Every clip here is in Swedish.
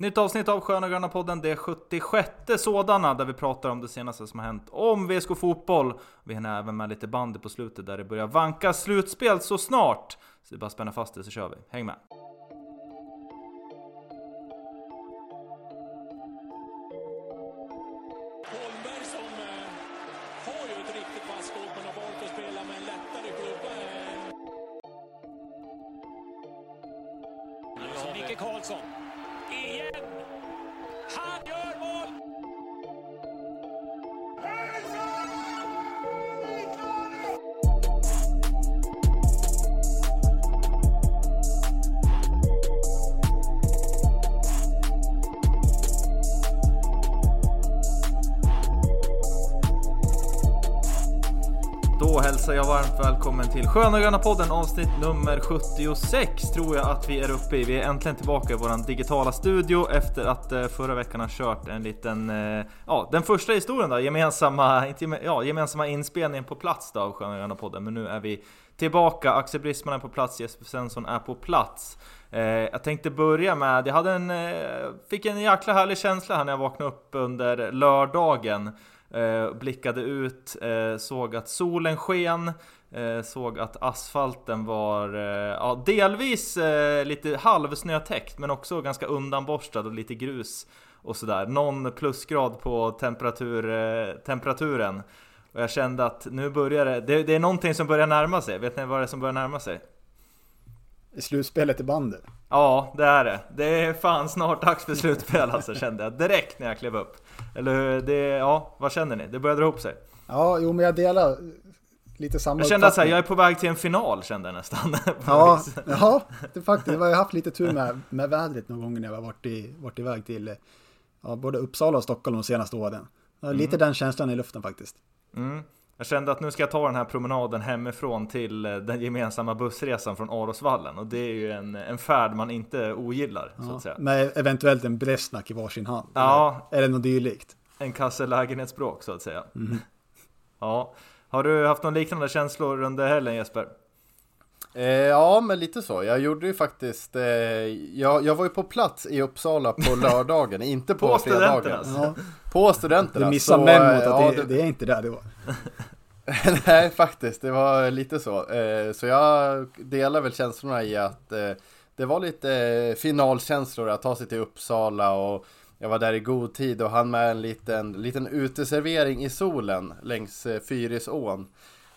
Nytt avsnitt av Sköna Gröna podden, det 76 sådana, där vi pratar om det senaste som har hänt om VSK Fotboll. Vi hinner även med lite bandy på slutet där det börjar vanka slutspel så snart. Så det är bara att spänna fast det så kör vi. Häng med! Sköna Gröna podden avsnitt nummer 76 tror jag att vi är uppe i. Vi är äntligen tillbaka i vår digitala studio efter att eh, förra veckan ha kört en liten, eh, ja den första historien då, gemensamma, inte, ja, gemensamma inspelningen på plats då av Sköna Gröna podden. Men nu är vi tillbaka, Axel Brisman är på plats, Jesper Svensson är på plats. Eh, jag tänkte börja med, jag hade en, eh, fick en jäkla härlig känsla här när jag vaknade upp under lördagen. Eh, blickade ut, eh, såg att solen sken, eh, såg att asfalten var eh, ja, delvis eh, lite halvsnötäckt men också ganska undanborstad och lite grus och sådär. Någon plusgrad på temperatur, eh, temperaturen. Och jag kände att nu börjar det, det, det är någonting som börjar närma sig. Vet ni vad det är som börjar närma sig? I slutspelet i bandet. Ja, det är det. Det är fan snart dags för slutspel alltså, kände jag direkt när jag klev upp. Eller hur? Det, ja, vad känner ni? Det börjar dra ihop sig. Ja, jo men jag delar lite samma Jag kände att jag är på väg till en final, kände jag nästan. Ja, ja det faktiskt. Jag har haft lite tur med, med vädret någon gång när jag har varit, i, varit iväg till ja, både Uppsala och Stockholm de senaste åren. Har Lite den känslan i luften faktiskt. Mm. Jag kände att nu ska jag ta den här promenaden hemifrån till eh, den gemensamma bussresan från Arosvallen. Och det är ju en, en färd man inte ogillar, så att Ja, säga. med eventuellt en Bresnak i varsin hand. Ja. Eller, eller något dylikt. En kasse lägenhetsbråk, så att säga. Mhm. Ja. Har du haft någon liknande känslor under helgen Jesper? Eh, ja, men lite så. Jag gjorde ju faktiskt, eh, jag, jag var ju på plats i Uppsala på lördagen, inte på, På fredagen. Ja, På studenterna. du missar så, memot eh, att ja, det, det är inte där det var. Nej, faktiskt. Det var lite så. Eh, så jag delar väl känslorna i att eh, det var lite eh, finalkänslor att ta sig till Uppsala och jag var där i god tid och hann med en liten, liten uteservering i solen längs eh, Fyrisån.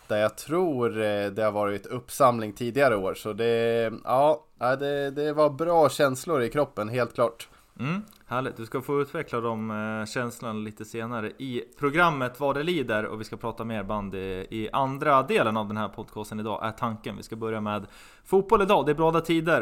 Där jag tror eh, det har varit uppsamling tidigare år. Så det, ja, det, det var bra känslor i kroppen, helt klart. Mm, härligt, du ska få utveckla de eh, känslorna lite senare i programmet vad det lider och vi ska prata mer bandy i andra delen av den här podcasten idag är tanken. Vi ska börja med fotboll idag. Det är bråda tider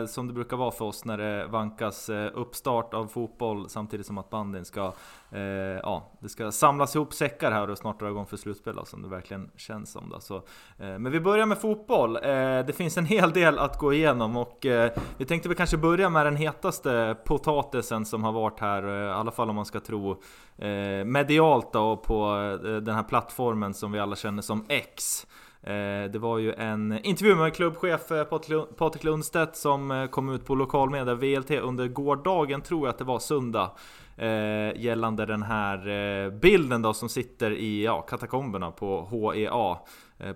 eh, som det brukar vara för oss när det vankas eh, uppstart av fotboll samtidigt som att bandyn ska eh, ja, det ska samlas ihop säckar här och snart dra igång för slutspel då, som det verkligen känns som. Då. Så, eh, men vi börjar med fotboll. Eh, det finns en hel del att gå igenom och eh, vi tänkte väl kanske börja med den hetaste potatisen som har varit här, eh, i alla fall om man ska tro eh, medialt då, på eh, den här plattformen som vi alla känner som X. Det var ju en intervju med klubbchef Patrik Lundstedt som kom ut på lokalmedia VLT under gårdagen, tror jag att det var söndag. Gällande den här bilden då som sitter i ja, katakomberna på HEA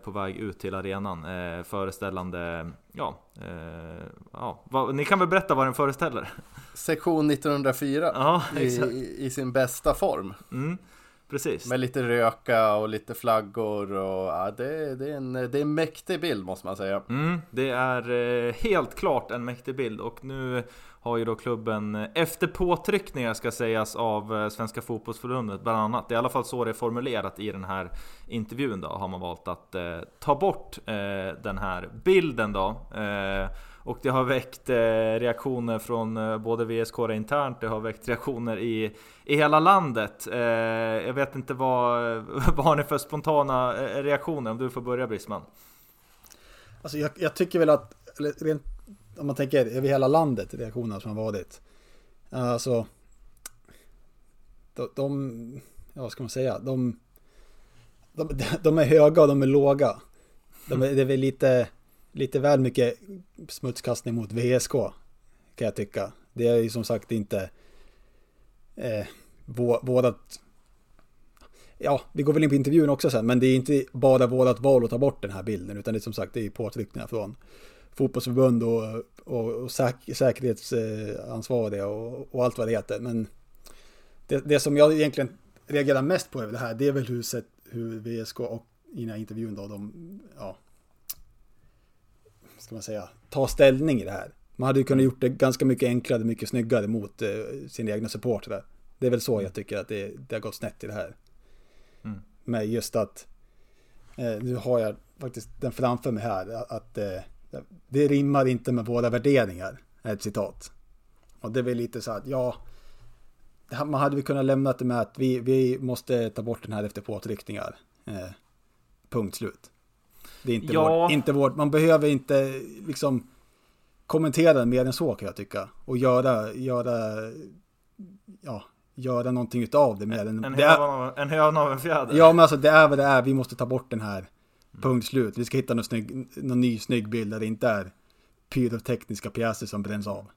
på väg ut till arenan eh, föreställande, ja, eh, ja vad, ni kan väl berätta vad den föreställer? Sektion 1904 Ja, i, i sin bästa form. Mm, precis. Med lite röka och lite flaggor och ja, det, det, är en, det är en mäktig bild måste man säga. Mm, det är eh, helt klart en mäktig bild och nu har ju då klubben eh, efter påtryckningar ska sägas av eh, Svenska Fotbollsförbundet bland annat. Det är i alla fall så det är formulerat i den här intervjun då har man valt att eh, ta bort eh, den här bilden då. Eh, och det har väckt eh, reaktioner från eh, både VSK internt, det har väckt reaktioner i, i hela landet. Eh, jag vet inte vad, vad har ni för spontana eh, reaktioner? Om du får börja Brisman. Alltså jag, jag tycker väl att, eller rent, om man tänker över hela landet, reaktionerna som har varit. Eh, alltså, de, de ja vad ska man säga, de, de, de är höga och de är låga. De är, det är väl lite, lite väl mycket smutskastning mot VSK, kan jag tycka. Det är ju som sagt inte eh, vårat... Ja, vi går väl in på intervjun också sen, men det är inte bara vårat val att ta bort den här bilden, utan det är som sagt det är påtryckningar från fotbollsförbund och, och, och säk, säkerhetsansvariga och, och, allt vad det heter. Men det, det som jag egentligen reagerar mest på är det här, det är väl hur, sett, hur VSK och i den här intervjun då, de, ja, ska man säga, tar ställning i det här. Man hade ju kunnat gjort det ganska mycket enklare, mycket snyggare mot eh, sina egna supportrar. Det är väl så jag tycker att det, det har gått snett i det här. Mm. Med just att, eh, nu har jag faktiskt den framför mig här, att eh, det rimmar inte med våra värderingar, är ett citat. Och det är väl lite så att, ja, man hade väl kunnat lämna det med att vi, vi måste ta bort den här efter påtryckningar. Eh, punkt slut. Det är inte, ja. vår, inte vårt, man behöver inte liksom kommentera mer än så kan jag tycka. Och göra, göra, ja, göra någonting utav det mer än... En, en höna av en fjäder. Ja men alltså det är vad det är, vi måste ta bort den här. Punkt slut. Vi ska hitta någon, snygg, någon ny snygg bild där det inte är pyrotekniska pjäser som bränns av.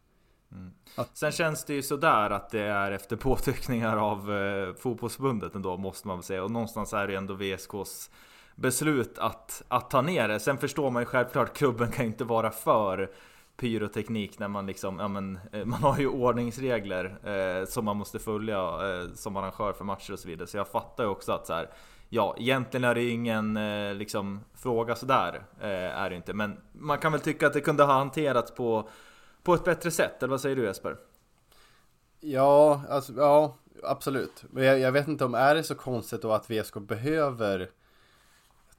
Mm. Sen känns det ju sådär att det är efter påtryckningar av eh, fotbollsförbundet ändå måste man väl säga. Och någonstans är det ju ändå VSKs beslut att, att ta ner det. Sen förstår man ju självklart, klubben kan ju inte vara för pyroteknik när man liksom, ja men eh, man har ju ordningsregler eh, som man måste följa eh, som arrangör för matcher och så vidare. Så jag fattar ju också att så här, ja egentligen är det ju ingen eh, liksom fråga sådär, eh, är det inte. Men man kan väl tycka att det kunde ha hanterats på, på ett bättre sätt, eller vad säger du Jesper? Ja, alltså, ja absolut. Men jag, jag vet inte om är det så konstigt då att VSK behöver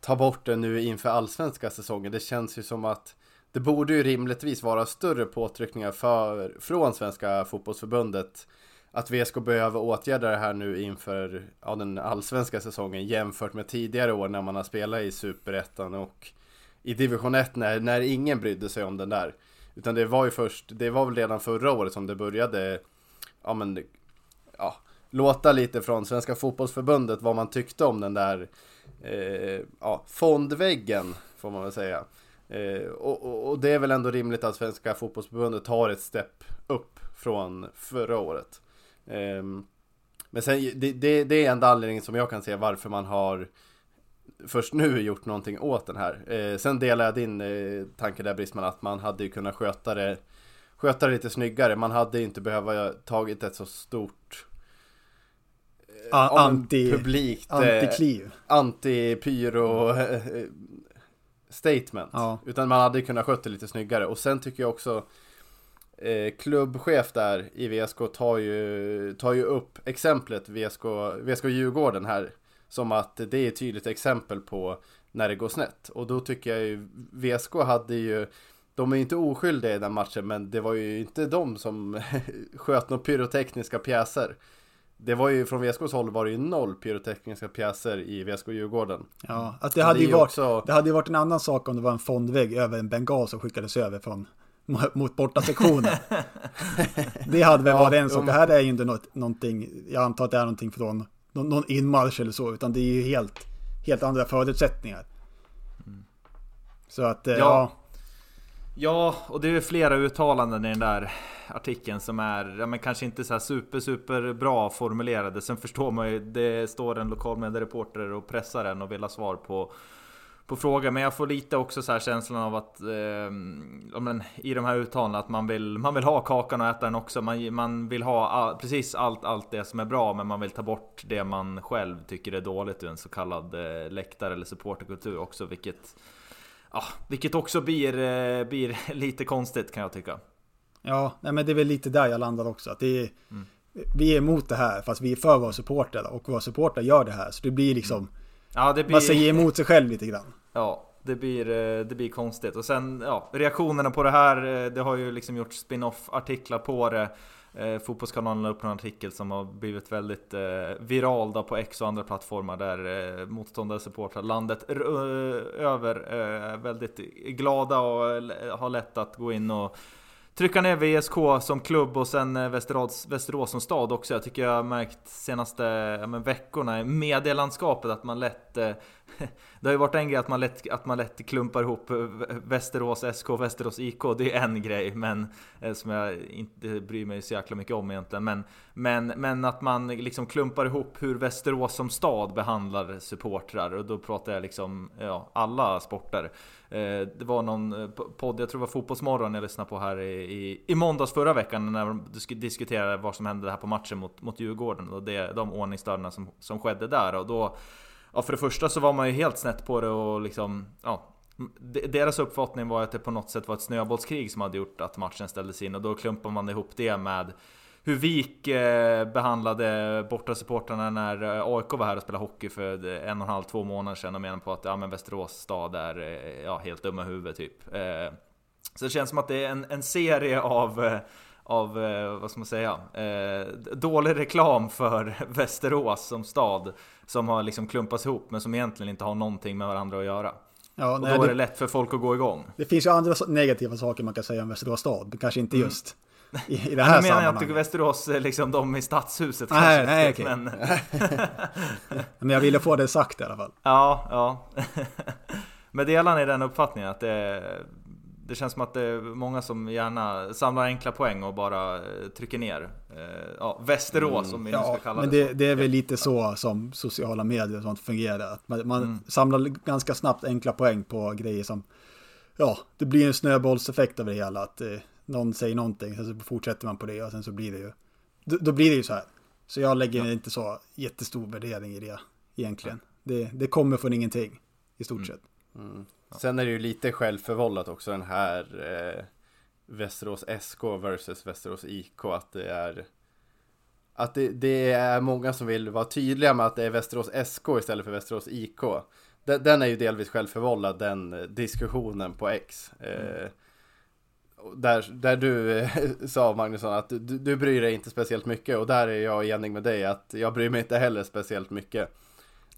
ta bort det nu inför allsvenska säsongen. Det känns ju som att det borde ju rimligtvis vara större påtryckningar för, från Svenska fotbollsförbundet att VSK behöver åtgärda det här nu inför ja, den allsvenska säsongen jämfört med tidigare år när man har spelat i Superettan och i division 1 när, när ingen brydde sig om den där. Utan det var ju först, det var väl redan förra året som det började, ja men, ja, låta lite från Svenska fotbollsförbundet vad man tyckte om den där eh, ja, fondväggen får man väl säga. Eh, och, och, och, det är väl ändå rimligt att Svenska fotbollsförbundet tar ett steg upp från förra året. Eh, men sen, det, det, det, är enda anledningen som jag kan se varför man har först nu gjort någonting åt den här. Eh, sen delar jag din eh, tanke där Brisman att man hade ju kunnat sköta det Sköta det lite snyggare, man hade inte behövt tagit ett så stort ja, anti, publikt antikliv. Anti-pyro statement. Ja. Utan man hade kunnat sköta det lite snyggare. Och sen tycker jag också eh, klubbchef där i VSK tar ju, tar ju upp exemplet VSK, VSK Djurgården här. Som att det är ett tydligt exempel på när det går snett. Och då tycker jag ju VSK hade ju de är inte oskyldiga i den matchen men det var ju inte de som sköt några pyrotekniska pjäser. Det var ju från VSKs håll var det ju noll pyrotekniska pjäser i VSK Djurgården. Ja, att det hade, det ju varit, också... det hade ju varit en annan sak om det var en fondvägg över en bengal som skickades över från mot borta sektionen. det hade väl varit en sak. Det här är ju inte något, någonting, jag antar att det är någonting från någon, någon inmarsch eller så, utan det är ju helt, helt andra förutsättningar. Mm. Så att, eh, ja. ja. Ja, och det är flera uttalanden i den där artikeln som är, ja men kanske inte så här super super bra formulerade. Sen förstår man ju, det står en lokal mediereporter och pressar en och vill ha svar på på frågor, men jag får lite också så här känslan av att eh, men, i de här uttalandena att man vill, man vill ha kakan och äta den också. Man, man vill ha all, precis allt, allt det som är bra, men man vill ta bort det man själv tycker är dåligt ur en så kallad eh, läktare eller supporterkultur också, vilket Ja, vilket också blir, eh, blir lite konstigt kan jag tycka. Ja, nej men det är väl lite där jag landar också. Att det är, mm. Vi är emot det här fast vi är för våra supportrar och våra supportrar gör det här. Så det blir liksom... Mm. Ja, det blir... Man säger emot sig själv lite grann. Ja, det blir, eh, det blir konstigt. Och sen, ja, reaktionerna på det här, eh, det har ju liksom gjort spin-off artiklar på det. Eh, Fotbollskanalen la upp en artikel som har blivit väldigt eh, viral då på X och andra plattformar där eh, motståndare supportrar landet eh, över eh, väldigt glada och har lätt att gå in och trycka ner VSK som klubb och sen Västerås, Västerås som stad också. Jag tycker jag har märkt senaste ja, men veckorna i medielandskapet att man lätt eh, det har ju varit en grej att man lätt, att man lätt klumpar ihop Västerås SK och Västerås IK. Det är en grej, men eh, som jag inte bryr mig så jäkla mycket om egentligen. Men, men, men att man liksom klumpar ihop hur Västerås som stad behandlar supportrar. Och då pratar jag liksom ja, alla sporter. Eh, det var någon eh, podd, jag tror det var Fotbollsmorgon jag lyssnade på här i, i, i måndags förra veckan när de diskuterade vad som hände här på matchen mot, mot Djurgården och det, de ordningsstörningarna som, som skedde där. Och då Ja, för det första så var man ju helt snett på det och liksom, ja, deras uppfattning var att det på något sätt var ett snöbollskrig som hade gjort att matchen ställdes in och då klumpar man ihop det med hur Vik eh, behandlade bortasupportrarna när eh, AIK var här och spelade hockey för en och en halv, två månader sedan och menade på att ja, men Västerås stad är eh, ja, helt dumma huvud typ. Så det känns som att det är en, en serie av av, eh, vad ska man säga, eh, dålig reklam för Västerås som stad. Som har liksom klumpats ihop men som egentligen inte har någonting med varandra att göra. Ja, och nej, då är det, lätt för folk att gå igång. Det finns ju andra negativa saker man kan säga om Västerås stad, kanske inte mm. just i, i det här Nu menar jag inte Västerås, eh, liksom de i stadshuset nej, kanske. Nej, okay. men... men jag ville få det sagt i alla fall. Ja, ja. men delar ni den uppfattningen att det det känns som att det är många som gärna samlar enkla poäng och bara eh, trycker ner. Eh, ja, Västerås mm. om vi nu ska kalla men det, det, det är väl lite så som sociala medier och sånt fungerar. Att man, man mm. samlar ganska snabbt enkla poäng på grejer som, ja, det blir en snöbollseffekt av det hela. Att eh, någon säger någonting, sen så fortsätter man på det och sen så blir det ju, då, då blir det ju så här. Så jag lägger ja. inte så jättestor värdering i det egentligen. Det, det kommer från ingenting i stort mm. sett. Mm. Sen är det ju lite självförvållat också den här eh, Västerås SK versus Västerås IK. Att det är att det, det, är många som vill vara tydliga med att det är Västerås SK istället för Västerås IK. Den, den är ju delvis självförvållad den diskussionen på X. Eh, mm. där, där du eh, sa Magnusson att du, du bryr dig inte speciellt mycket och där är jag enig med dig att jag bryr mig inte heller speciellt mycket.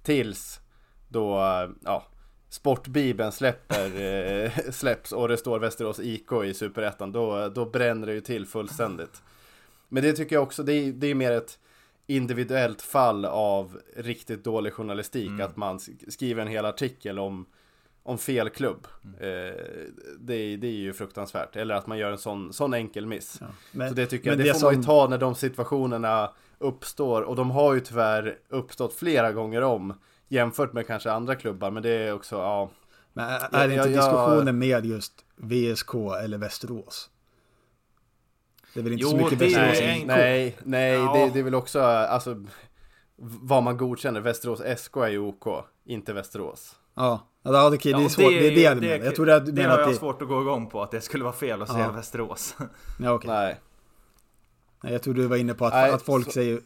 Tills då, ja, Sportbibeln släpper, eh, släpps och det står Västerås IK i Superettan, då, då bränner det ju till fullständigt. Men det tycker jag också, det är, det är mer ett individuellt fall av riktigt dålig journalistik, mm. att man skriver en hel artikel om, om fel klubb. Mm. Eh, det, det är ju fruktansvärt, eller att man gör en sån, sån enkel miss. Ja. Men, Så det tycker jag, det, det får som... man ju ta när de situationerna uppstår, och de har ju tyvärr uppstått flera gånger om. Jämfört med kanske andra klubbar, men det är också, ja. Men är det inte diskussionen med just VSK eller Västerås? Det är väl inte jo, så mycket Västerås nej, nej, nej, ja. det, det är väl också, alltså vad man godkänner. Västerås SK är ju OK, inte Västerås. Ja, ja okej, det är svårt. Det, det är det du menar. Jag tror att det... har jag svårt att gå igång på, att det skulle vara fel att säga ja. Västerås. Ja, okej. Nej. Nej, jag tror du var inne på att, Nej, att folk så... säger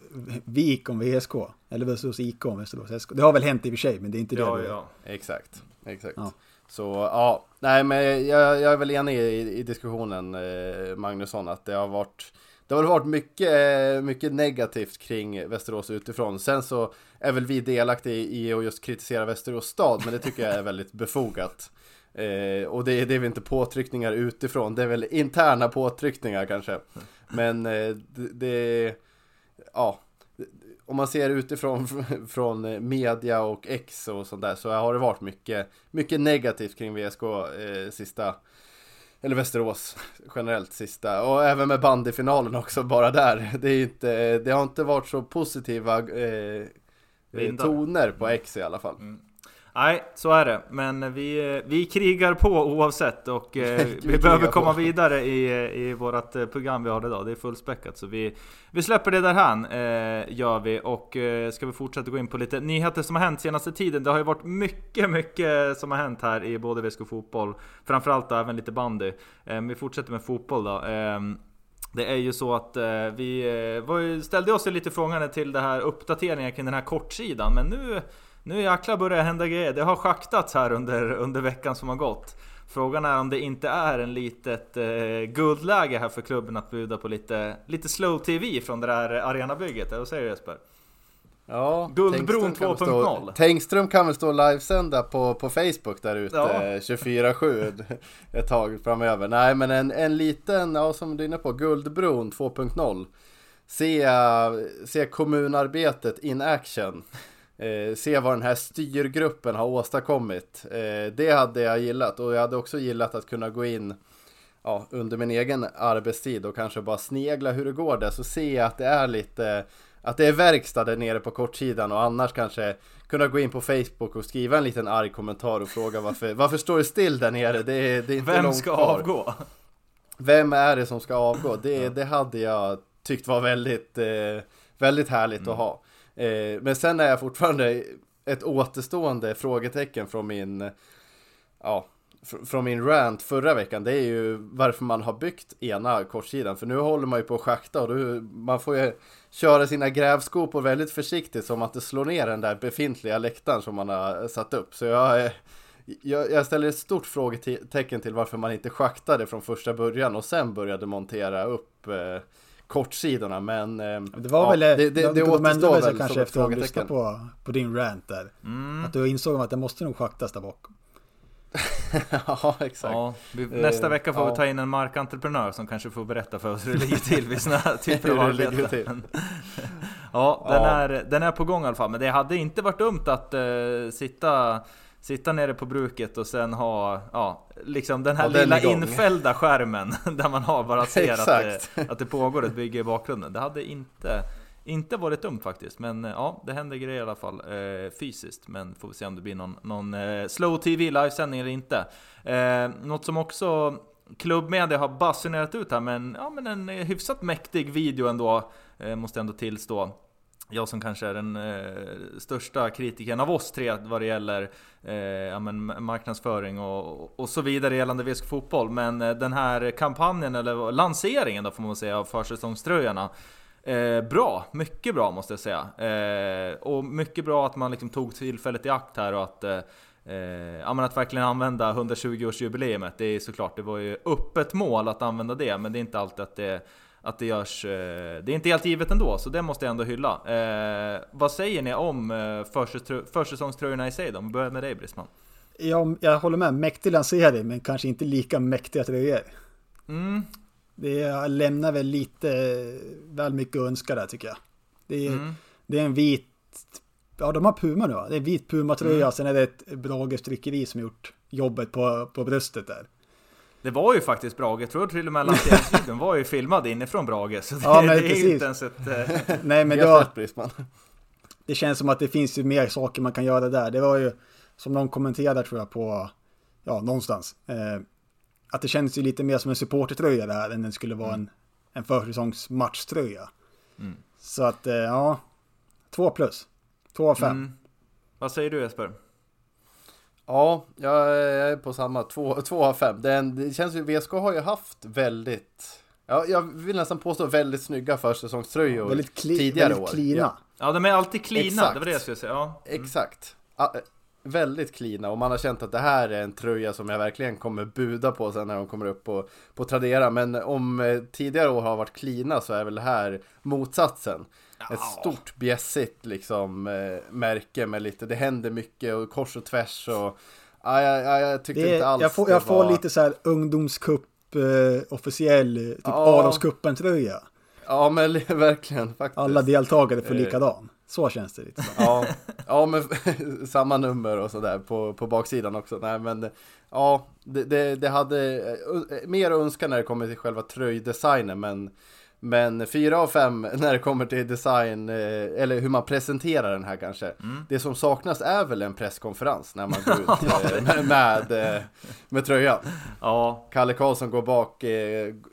VIK om VSK. Eller Västerås IK om Västerås SK. Det har väl hänt i och för sig, men det är inte ja, det. Ja, exakt. Exakt. Ja. Så ja, nej men jag, jag är väl enig i, i diskussionen eh, Magnusson att det har varit det har varit mycket, eh, mycket negativt kring Västerås utifrån. Sen så är väl vi delaktiga i att just kritisera Västerås stad, men det tycker jag är väldigt befogat. Eh, och det, det är väl inte påtryckningar utifrån, det är väl interna påtryckningar kanske. Men eh, det, det, ja, om man ser utifrån från media och X och sånt där så har det varit mycket, mycket negativt kring VSK eh, sista eller Västerås generellt sista och även med bandyfinalen också bara där. Det, är inte, det har inte varit så positiva eh, toner på X i alla fall. Mm. Nej, så är det. Men vi, vi krigar på oavsett och eh, vi behöver komma på. vidare i, i vårt eh, program vi har idag. Det är fullspäckat så vi, vi släpper det därhän, eh, gör vi. Och eh, ska vi fortsätta gå in på lite nyheter som har hänt senaste tiden. Det har ju varit mycket, mycket som har hänt här i både VSK fotboll. Framförallt då, även lite bandy. Eh, vi fortsätter med fotboll då. Eh, det är ju så att vi ställde oss lite frågande till det här uppdateringen kring den här kortsidan. Men nu nu jäklar börjar det hända grejer. Det har schaktats här under, under veckan som har gått. Frågan är om det inte är en litet eh, guldläge här för klubben att bjuda på lite, lite slow TV från det där arenabygget. Vad säger du Jesper? Ja, Guldbron 2.0 Tengström kan väl stå och livesända på, på Facebook där ute ja. 24-7 ett tag framöver. Nej men en, en liten, ja som du är inne på, Guldbron 2.0 Se, se kommunarbetet in action eh, se vad den här styrgruppen har åstadkommit. Eh, det hade jag gillat och jag hade också gillat att kunna gå in ja, under min egen arbetstid och kanske bara snegla hur det går där så ser jag att det är lite att det är verkstad där nere på kortsidan och annars kanske kunna gå in på Facebook och skriva en liten arg kommentar och fråga varför, varför står det still där nere? Det är, det är inte Vem långt ska kvar. avgå? Vem är det som ska avgå? Det, det hade jag tyckt var väldigt, eh, väldigt härligt Mm. att ha. Eh, men sen är jag fortfarande ett återstående frågetecken från min, ja, fr- från min rant förra veckan. Det är ju varför man har byggt ena kortsidan. För nu håller man ju på att schakta och då, man får ju köra sina grävskopor väldigt försiktigt som att det slår ner den där befintliga läktaren som man har satt upp. Så jag, jag, jag ställer ett stort frågetecken till varför man inte schaktade från första början och sen började montera upp eh, kortsidorna. Men eh, Det var ja, väl, det, det, det återstår väl kanske efter att ha lyssnat på, på din rant där. Mm. Att du insåg att det måste nog schaktas där bakom. ja, exakt. Ja, vi, nästa Eh, vecka får ja. vi ta in en markentreprenör som kanske får berätta för oss hur det ligger till vid sådana här typer av arbeten. till. Men- Ja, den. Är, den är på gång i alla fall. Men det hade inte varit dumt att eh, sitta, sitta nere på bruket och sen ha ja, liksom den här den lilla igång. infällda skärmen där man har bara ser att det, att det pågår ett bygge i bakgrunden. Det hade inte, inte varit dumt faktiskt. Men eh, ja, det händer grejer i alla fall eh, fysiskt. Men får vi se om det blir någon, någon eh, slow TV livesändning eller inte. Eh, något som också klubbmedia har basunerat ut här, men, ja, men en eh, hyfsat mäktig video ändå, eh, måste ändå tillstå. Jag som kanske är den eh, största kritikern av oss tre vad det gäller eh, ja, men marknadsföring och, och så vidare gällande VSK Fotboll. Men eh, den här kampanjen, eller lanseringen då får man säga, av försäsongströjorna. Eh, bra, mycket bra måste jag säga. Eh, och mycket bra att man liksom tog tillfället i akt här och att eh, eh ja men att verkligen använda 120-årsjubileet. det är såklart, det var ju öppet mål att använda det, men det är inte alltid att det, att det görs, eh, det är inte helt givet ändå, så det måste jag ändå hylla. Eh, vad säger ni om eh, försäsongströ- försäsongströjorna i sig då? Om vi börjar med dig Brisman. Jag, jag håller med, mäktig lansering men kanske inte lika mäktiga tröjor. Mm, Det lämnar väl lite väl mycket att önska där tycker jag. Det är, mm. det är en vit, ja de har Puma nu va? Det är en vit Puma-tröja, Mm. sen är det ett Brage strickeri som gjort jobbet på, på bröstet där. Det var ju faktiskt Brage, jag tror till och med lanseringsvideon var ju filmad inifrån Brage, så det, Ja, men det är precis. inte ens ett... Eh, Nej men då, det känns som att det finns ju mer saker man kan göra där. Det var ju, som någon kommenterade tror jag på, ja någonstans. Eh, att det känns ju lite mer som en supportertröja där än den skulle vara en, en försäsongsmatchtröja. Mm. Så att, eh, ja, två plus. Två av fem. mm. Vad säger du Jesper? Ja, jag är på samma. Två, två av fem. Den, det känns ju, VSK har ju haft väldigt, ja, jag vill nästan påstå väldigt snygga försäsongströjor Väldigt, cli, tidigare väldigt år. cleana. Ja, Ja, de är alltid Exakt. det var det jag skulle säga. Ja. exakt. Ja, väldigt cleana och man har känt att det här är en tröja som jag verkligen kommer buda på sen när de kommer upp på, på Tradera. Men om eh, tidigare år har varit cleana så är väl det här motsatsen. Ett stort bjässigt liksom eh, märke med lite, det händer mycket och kors och tvärs och ja, jag, jag, tyckte Det inte alls jag får, det jag får var... lite så här ungdomscup eh, officiell, typ Ja. Adolfscupen-tröja. Ja men li- verkligen faktiskt. Alla deltagare får Eh. likadan. Så känns det lite. som. Ja, ja men samma nummer och sådär på, på baksidan också. Nej men ja, det, det, det hade eh, mer att önska när det kommer till själva tröjdesignen men men fyra av fem när det kommer till design, eh, eller hur man presenterar den här kanske. Det som saknas är väl en presskonferens när man går ut eh, med, med, eh, med tröjan. Ja, Kalle Karlsson går bak,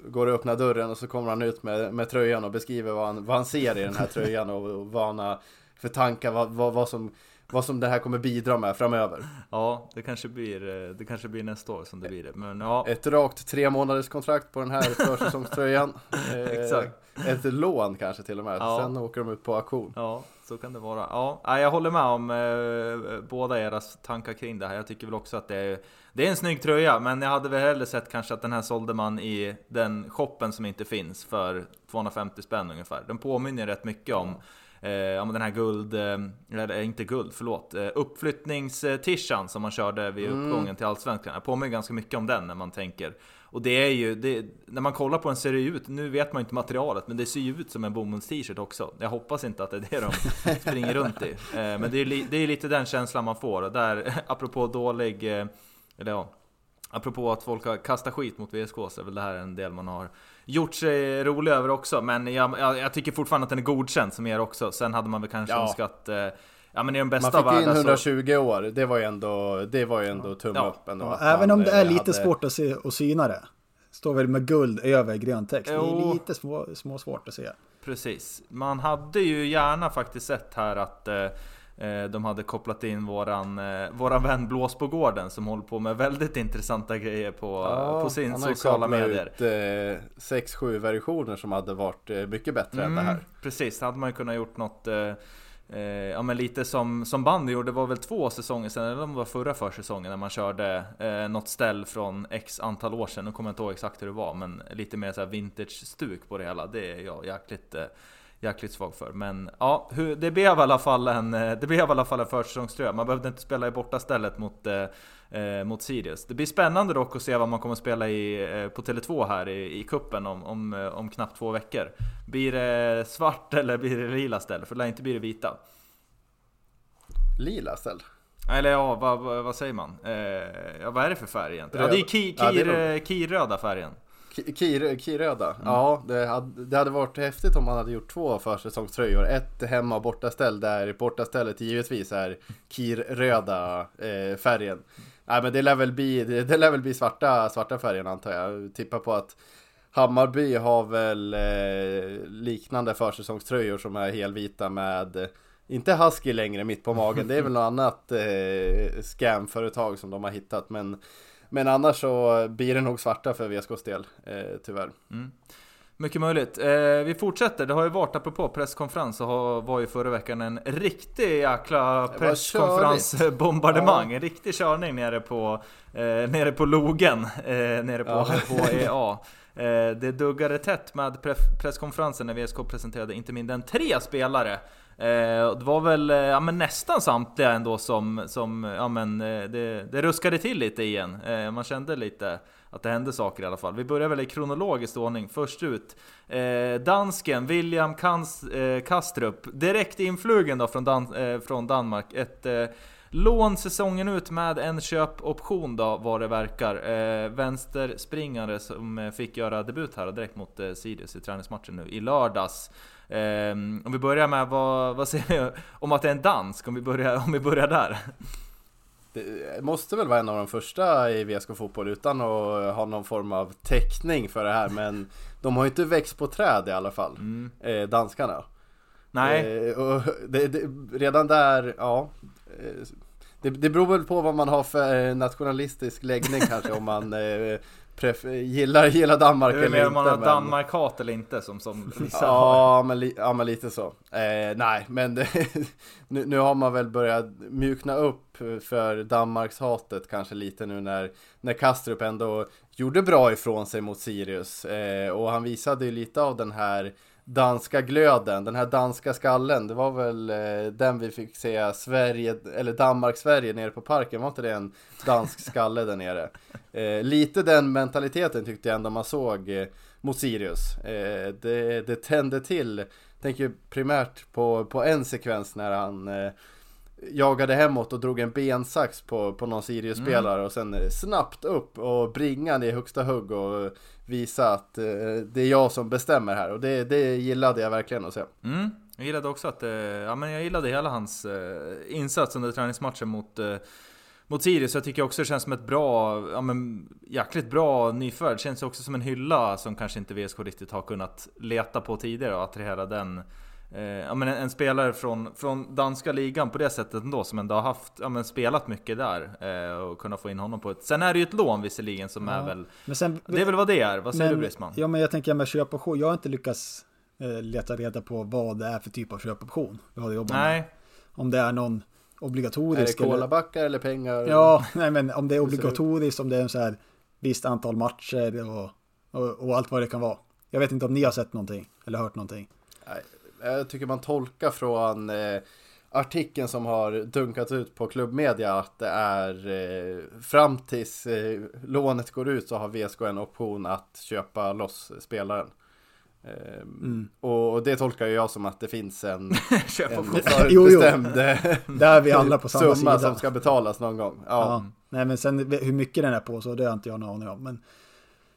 går och öppnar dörren och så kommer han ut med, med tröjan och beskriver vad han, vad han ser i den här tröjan och, och vad han har för tankar, vad, vad, vad, som, vad som det här kommer bidra med framöver. ja det, kanske blir, eh, det kanske blir nästa år som det blir det. Men ja, Ett rakt tre månaders kontrakt på den här försäsongströjan. Eh, Exakt. Ett lån kanske till och med. Ja. Sen åker de ut på auktion. Ja, så kan det vara. Ja, jag håller med om eh, båda eras tankar kring det här. Jag tycker väl också att det är, det är en snygg tröja, men jag hade väl hellre sett kanske att den här sålde man i den shoppen som inte finns för 250 spänn ungefär. Den påminner rätt mycket om eh, ja, men den här guld, eh, eller inte guld, förlåt, eh, uppflyttningstishan som man körde vid Mm. uppgången till Allsvenskan. Jag påminner ganska mycket om den när man tänker. Och det är ju, det, när man kollar på den ser det ju ut, nu vet man ju inte materialet, men det ser ju ut som en bomullst-t-shirt också. Jag hoppas inte att det är det de springer runt i. Men det är, det är lite den känslan man får. Och där, apropå dålig, eller ja, Apropå att folk har kastat skit mot VSK så är väl det här en del man har gjort sig rolig över också. Men jag, jag, jag tycker fortfarande att den är godkänd som er också. Sen hade man väl kanske Ja. önskat... Eh, ja men i den Man bästa fick av in världar så... 120 år, det var ju ändå, det var ju ändå tumme Ja. upp ändå. Ja, att även man, om det är eh, lite hade- svårt att, se, att syna det. Står väl med guld över grön text. Det Jo. är lite små, små svårt att se. Precis. Man hade ju gärna faktiskt sett här att eh, de hade kopplat in våran, eh, våran vän Blås på gården som håller på med väldigt intressanta grejer på, Ja, på sin han har ju sociala kablat medier. ut eh, 6-7 versioner som hade varit eh, mycket bättre än det här. Mm, Precis, det hade man ju kunnat gjort något eh, eh, Ja men lite som, som bandy gjorde, det var väl två säsonger sedan, eller om det var förra försäsongen när man körde eh, något ställ från x antal år sedan. Nu kommer jag inte ihåg exakt hur det var, men lite mer så här vintage-stuk på det hela. Det är jag jäkligt, eh, jäkligt svag för. Men ja, det blev i alla fall en, eh, det blev i alla fall en försäsongströja. Man behövde inte spela i bortastället mot eh, eh, mot Sirius. Det blir spännande dock att se vad man kommer spela i, eh, på Tele2 här i, i kuppen om, om, om knappt två veckor. Blir det svart eller blir det lila ställ? För det lär inte bli det vita. Lila ställ. Eller ja, vad, vad, vad säger man? Eh, ja, vad är det för färg egentligen? Ja, det är ki, Ja, det är kir, eh, kirröda färgen. Ki- Kir, kirröda. Mm. Ja, det hade, det hade varit häftigt om man hade gjort två försäsongströjor. Ett hemma och bortaställ där bortastället givetvis är kirröda eh, färgen. Nej men det lär väl bli, det, det lär väl bli svarta, svarta färgen antar jag. Tippar på att Hammarby har väl eh, liknande försäsongströjor som är helvita med inte Husky längre mitt på magen. Det är väl något annat eh, scamföretag som de har hittat. Men, men annars så blir det nog svarta för VSKs del, eh, tyvärr. Mycket möjligt. Eh, vi fortsätter. Det har ju varit, apropå presskonferens, så har, var ju förra veckan en riktig jäkla presskonferensbombardemang. En riktig körning nere på, eh, nere på logen, eh, nere på Ja. HEA. Eh, det duggade tätt med presskonferensen när VSK presenterade inte mindre än tre spelare. Eh, det var väl eh, ja, men nästan samtliga ändå som, som ja, men, eh, det, det ruskade till lite igen. Eh, man kände lite att det hände saker i alla fall. Vi börjar väl i kronologisk ordning. Först ut, eh, dansken William Kans, eh, Kastrup, direkt influgen då från, Dan- eh, från Danmark. Ett eh, lån säsongen ut med en köpoption då, vad det verkar. Eh, vänsterspringare som eh, fick göra debut här direkt mot eh, Sirius i träningsmatchen nu i lördags. Eh, om vi börjar med vad, vad säger vi om att det är en dansk? Om vi börjar, om vi börjar där. Det måste väl vara en av de första i VSK Fotboll utan att ha någon form av täckning för det här. Men de har ju inte växt på träd i alla fall, eh, danskarna. Nej. Eh, och det, det, redan där, ja. Det, det beror väl på vad man har för eh, nationalistisk läggning kanske om man eh, gillar, gillar Danmark eller inte. om man har men- Danmark-hat eller inte som, som vissa har. Ja men, li- ja, men lite så. Eh, nej, men det, nu, nu har man väl börjat mjukna upp för Danmarks hatet kanske lite nu när, när Kastrup ändå gjorde bra ifrån sig mot Sirius. Eh, och han visade ju lite av den här danska glöden, den här danska skallen. Det var väl eh, den vi fick se Sverige, eller Danmark-Sverige nere på parken. Var inte det en dansk skalle där nere? Eh, lite den mentaliteten tyckte jag ändå man såg eh, mot Sirius. Det, det tände till. Tänker primärt på, på en sekvens när han jagade hemåt och drog en bensax på, på någon Sirius-spelare och sen snabbt upp och bringan i högsta hugg och visa att eh, det är jag som bestämmer här och det, det gillade jag verkligen att se. Mm. Jag gillade också att, eh, ja men jag gillade hela hans eh, insats under träningsmatchen mot eh, mot Sirius, jag tycker också det känns som ett bra, ja men jäkligt bra nyförvärv. Känns också som en hylla som kanske inte VSK riktigt har kunnat leta på tidigare och attrahera den. Eh, ja men en, en spelare från, från danska ligan på det sättet ändå, som ändå har haft, ja men spelat mycket där. Eh, och kunna få in honom på ett... Sen är det ju ett lån visserligen som är Ja. väl... Men sen, Det är väl vad det är, vad säger du Brisman? Ja, men jag tänker med köpoption. Jag har inte lyckats eh, leta reda på vad det är för typ av köpoption. Vi har jobbat med. Nej, Om det är någon Är det obligatorisk. kolabackar eller pengar? Ja, nej men om det är obligatoriskt, om det är en så här visst antal matcher och, och, och allt vad det kan vara. Jag vet inte om ni har sett någonting eller hört någonting. Nej, jag tycker man tolkar från eh, artikeln som har dunkat ut på klubbmedia att det är eh, fram tills eh, lånet går ut så har VSK en option att köpa loss spelaren. Eh, Mm. och, det tolkar jag som att det finns en, en förutbestämd Där är vi alla på samma summa sida. som ska betalas någon gång. Ja, Ja. Nej men sen hur mycket den är på så det har inte jag någon aning om. Men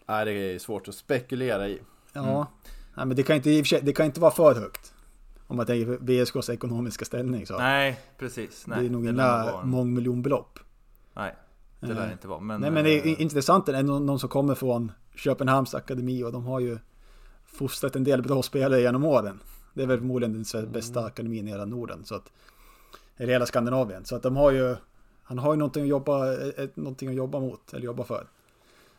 Nej, det är svårt att spekulera i. ja. Mm. Nej men det kan inte, det kan inte vara för högt. Om man tänker på VSKs ekonomiska ställning så. Nej, precis. Nej, det är nog inga mångmiljonbelopp. Nej, det lär Eh, inte vara. Men, Nej men det är eh, intressant, det är någon, som kommer från Köpenhamns akademi och de har ju fostrat en del bra spelare genom åren. Det är väl förmodligen den sve- bästa Mm. akademin i hela Norden. Så att, eller hela Skandinavien. Så att de har ju, han har ju någonting att jobba, ett, någonting att jobba mot, eller jobba för.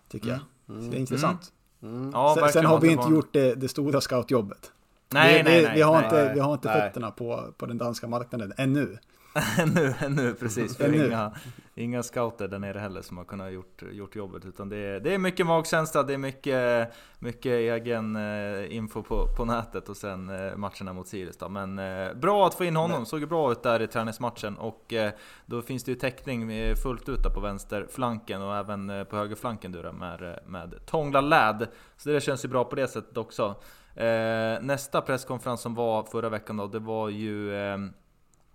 Tycker jag. Så det är intressant. Mm. ja, sen, sen har vi det inte gjort det, det stora scoutjobbet. Nej, vi, nej, nej. vi har nej. inte, vi har inte Nej. fötterna på, på den danska marknaden ännu. ännu, ännu precis. För Ännu. inga, inga scouter där nere heller som har kunnat gjort, gjort jobbet. Utan det är, det är mycket magkänsla, det är mycket, mycket egen eh, info på, på nätet och sen eh, matcherna mot Sirius då. Men eh, bra att få in honom, såg ju bra ut där i träningsmatchen. Och då finns det ju täckning fullt ut på vänsterflanken och även på högerflanken du med, med Tongla Lad. Så det känns ju bra på det sättet också. Eh, nästa presskonferens som var förra veckan då, det var ju eh,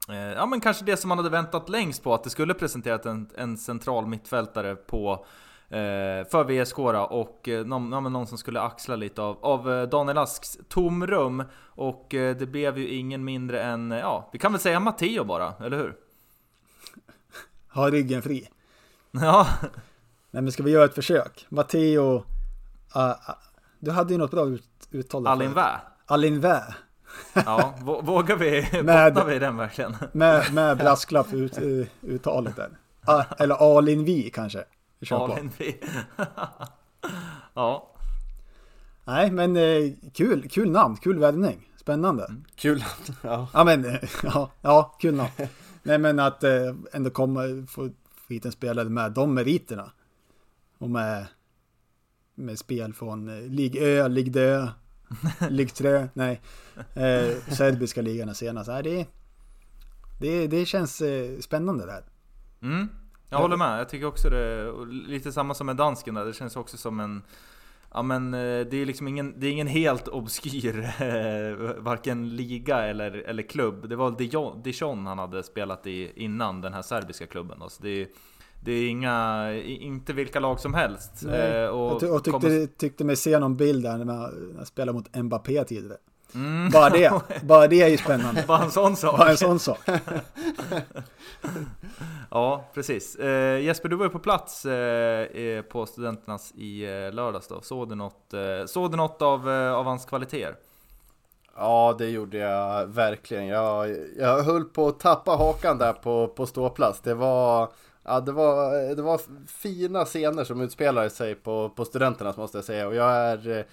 Eh, Ja men kanske det som man hade väntat längst på, att det skulle presenteras en, en central mittfältare på eh, för VSK då, och eh, någon, ja, någon som skulle axla lite av, av Daniel Asks tomrum. Och eh, det blev ju ingen mindre än, ja, vi kan väl säga Matteo bara, eller hur? Ha ryggen fri. Ja, Nej men ska vi göra ett försök? Matteo... ah, du hade ju något bra ut, uttal. där Alin förut. Vä. Alin Vä. Ja, vå- vågar vi, Med- vi den verkligen? Med, med brasklapp ut, uttalet där. Ah, eller Alin Vi kanske. Alin Vi. Ja, Nej men eh, kul, kul namn, kul värvning. Spännande. Mm. Kul. ja. Ja men, ja, ja kul namn. Nej men att eh, ändå komma, få få hit en spelare med de meriterna. Och med, med spel från eh, Ligue Ö, Ligue Dö, Ligue 3, nej. Eh, serbiska ligan senast. Nej, det, det, det känns eh, spännande där. Mm, jag håller med. Jag tycker också det. Lite samma som med dansken där. Det känns också som en... Ja men eh, det är liksom ingen, det är ingen helt obskyr varken liga eller, eller klubb. Det var Dijon han hade spelat i innan den här serbiska klubben. då. Så det, är- det är inga, inte vilka lag som helst. Eh, och och, ty- och tyckte, kommer- tyckte mig se någon bild där när jag, jag spelade mot Mbappé tidigare. Mm. Bara det, bara det är ju spännande. Bara en sån sak. Bara en sån sak. Ja, precis. Eh, Jesper, du var ju på plats eh, eh, på Studenternas i eh, lördags då. Såg du något, eh, såg du något av, eh, av hans kvaliteter? Ja, det gjorde jag verkligen. Jag, jag höll på att tappa hakan där på, på ståplats. Det var, ja, det, var, det var fina scener som utspelade sig på, på studenternas måste jag säga. Och jag är, eh,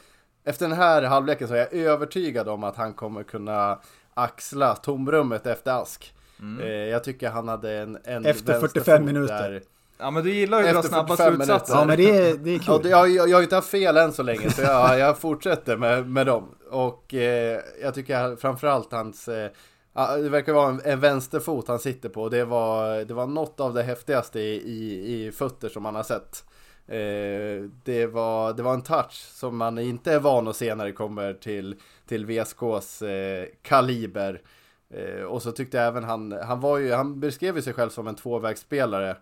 efter den här halvleken så är jag övertygad om att han kommer kunna axla tomrummet efter Ask. Eh, jag tycker han hade en, en Efter 45 vänsterfot minuter. där. Ja men du gillar ju att dra Efter snabba 45 slutsatser. Ja men det är, det är Ja, kul. det, jag, jag, jag har inte haft fel än så länge så jag, jag fortsätter med, med dem. Och eh, jag tycker framförallt hans, eh, ja, det verkar vara en, en vänsterfot han sitter på. Det var, det var något av det häftigaste i, i, i fötter som man har sett. Eh, det, var, det var en touch som man inte är van att se när det kommer till, till VSKs eh, kaliber. Eh, och så tyckte jag även han, han var ju, han beskrev ju sig själv som en tvåvägsspelare.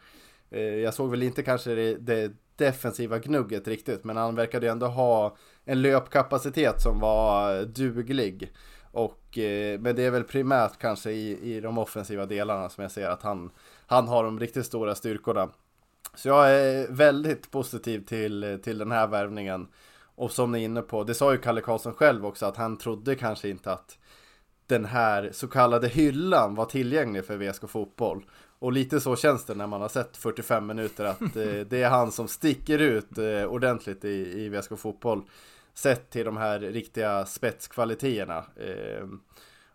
Eh, jag såg väl inte kanske det, det defensiva gnugget riktigt, men han verkade ju ändå ha en löpkapacitet som var duglig. Och, eh, men det är väl primärt kanske i, i de offensiva delarna som jag ser att han, han har de riktigt stora styrkorna. Så jag är väldigt positiv till, till den här värvningen. Och som ni är inne på, det sa ju Kalle Karlsson själv också att han trodde kanske inte att den här så kallade hyllan var tillgänglig för VSK Fotboll. Och lite så känns det när man har sett 45 minuter att eh, det är han som sticker ut eh, ordentligt i, i VSK Fotboll. Sett till de här riktiga spetskvaliteterna. Ehm,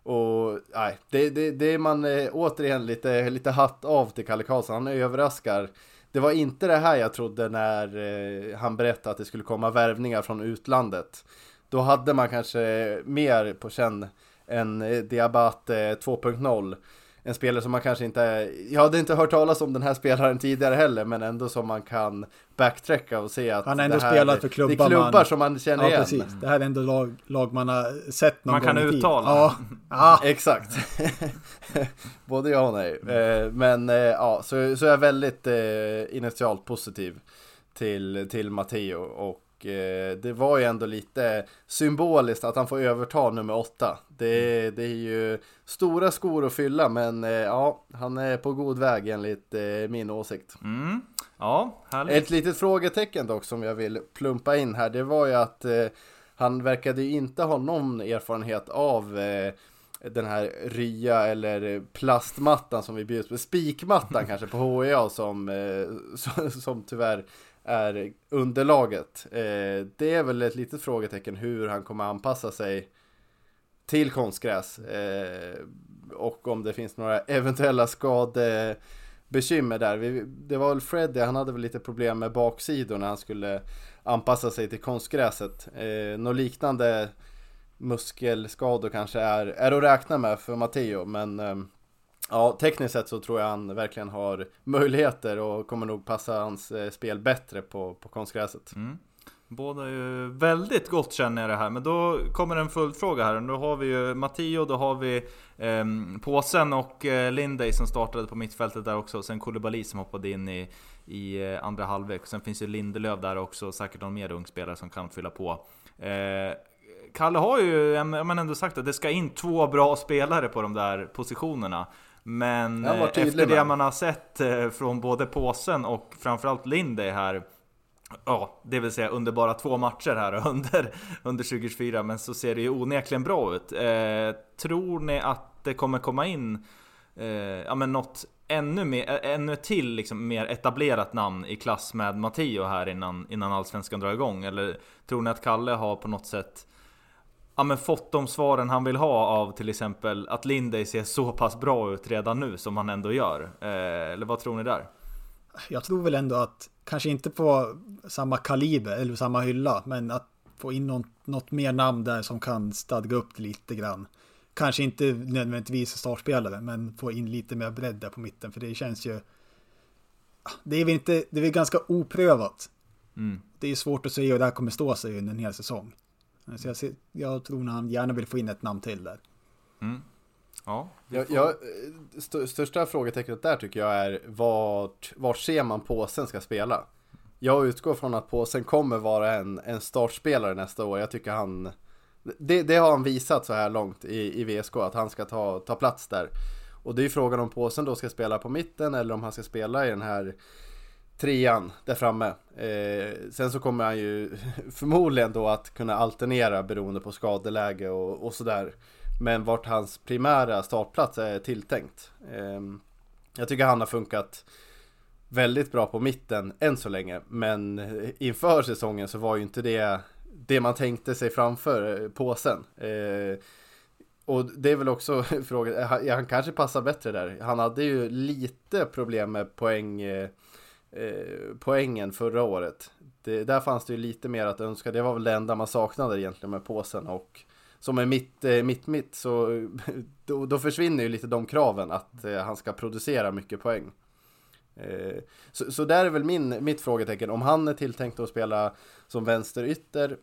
och nej, det, det, det är man eh, återigen lite, lite hatt av till Kalle Karlsson. Han överraskar. Det var inte det här jag trodde när eh, han berättade att det skulle komma värvningar från utlandet. Då hade man kanske mer på känn en Diabate 2.0 en spelare som man kanske inte, jag hade inte hört talas om den här spelaren tidigare heller, men ändå som man kan backtracka och se att Han ändå det här, spelat för klubbar, det är klubbar man, som man känner Ja, igen. precis. Det här är ändå lag, lag man har sett någon Man kan gång i tid. uttala. Ja. ja. Exakt. Både ja och nej. Eh, Men eh, ja, så, så är jag väldigt eh, initialt positiv till, till Matteo och eh, det var ju ändå lite symboliskt att han får överta nummer åtta. Det, det är ju stora skor att fylla men eh, ja, han är på god väg enligt eh, min åsikt. Mm. Ja, härligt. Ett litet frågetecken dock som jag vill plumpa in här, det var ju att eh, han verkade ju inte ha någon erfarenhet av den här rya eller plastmattan som vi bjuds på, spikmattan kanske på HEA som, som, som tyvärr är underlaget. Eh, det är väl ett litet frågetecken hur han kommer anpassa sig till konstgräs eh, och om det finns några eventuella skadebekymmer där. Vi, det var väl Freddy, han hade väl lite problem med baksidor när han skulle anpassa sig till konstgräset. Eh, något liknande muskelskador kanske är, är att räkna med för Matteo, men eh, ja, tekniskt sett så tror jag han verkligen har möjligheter och kommer nog passa hans eh, spel bättre på, på konstgräset. Mm. Båda är ju väldigt gott känner jag det här, men då kommer en följdfråga här. Då har vi ju Matteo, då har vi eh, Påsen och eh, Lindey som startade på mittfältet där också. Och sen Koulibaly som hoppade in i, i eh, andra halvlek. Sen finns ju Lindelöf där också, säkert någon mer ung spelare som kan fylla på. Eh, Kalle har ju men ändå sagt att det ska in två bra spelare på de där positionerna. Men eh, efter det man har sett eh, från både Påsen och framförallt Linday här Ja, det vill säga under bara två matcher här under, under 2024, men så ser det ju onekligen bra ut. Eh, tror ni att det kommer komma in eh, ja, men något ännu, mer, ännu till liksom, mer etablerat namn i klass med Matteo här innan, innan Allsvenskan drar igång? Eller tror ni att Kalle har på något sätt ja, men fått de svaren han vill ha av till exempel att Linday ser så pass bra ut redan nu som han ändå gör? Eh, eller vad tror ni där? Jag tror väl ändå att, kanske inte på samma kaliber eller samma hylla, men att få in något, något mer namn där som kan stadga upp det lite grann. Kanske inte nödvändigtvis startspelare, men få in lite mer bredd där på mitten, för det känns ju... Det är väl inte, det är väl ganska oprövat. Mm. Det är svårt att säga hur det här kommer stå sig under en hel säsong. Så jag, ser, jag tror att han gärna vill få in ett namn till där. Mm. Ja, Jag, jag, st största frågetecknet där tycker jag är vart, vart ser man påsen ska spela? Jag utgår från att påsen kommer vara en, en startspelare nästa år. Jag tycker han det, det har han visat så här långt i, i VSK att han ska ta, ta plats där. Och det är ju frågan om påsen då ska spela på mitten eller om han ska spela i den här trean där framme. Eh, sen så kommer han ju förmodligen då att kunna alternera beroende på skadeläge och, och sådär. Men vart hans primära startplats är tilltänkt. Eh, jag tycker han har funkat väldigt bra på mitten än så länge. Men inför säsongen så var ju inte det det man tänkte sig framför eh, påsen. Eh, och det är väl också frågan, eh, han, han kanske passar bättre där. Han hade ju lite problem med poäng, eh, eh, poängen förra året. Det, där fanns det ju lite mer att önska. Det var väl det enda man saknade egentligen med påsen. Och som är mitt, eh, mitt, mitt så då, då försvinner ju lite de kraven att eh, han ska producera mycket poäng. Eh, så, så där är väl min, mitt frågetecken. Om han är tilltänkt att spela som vänsterytter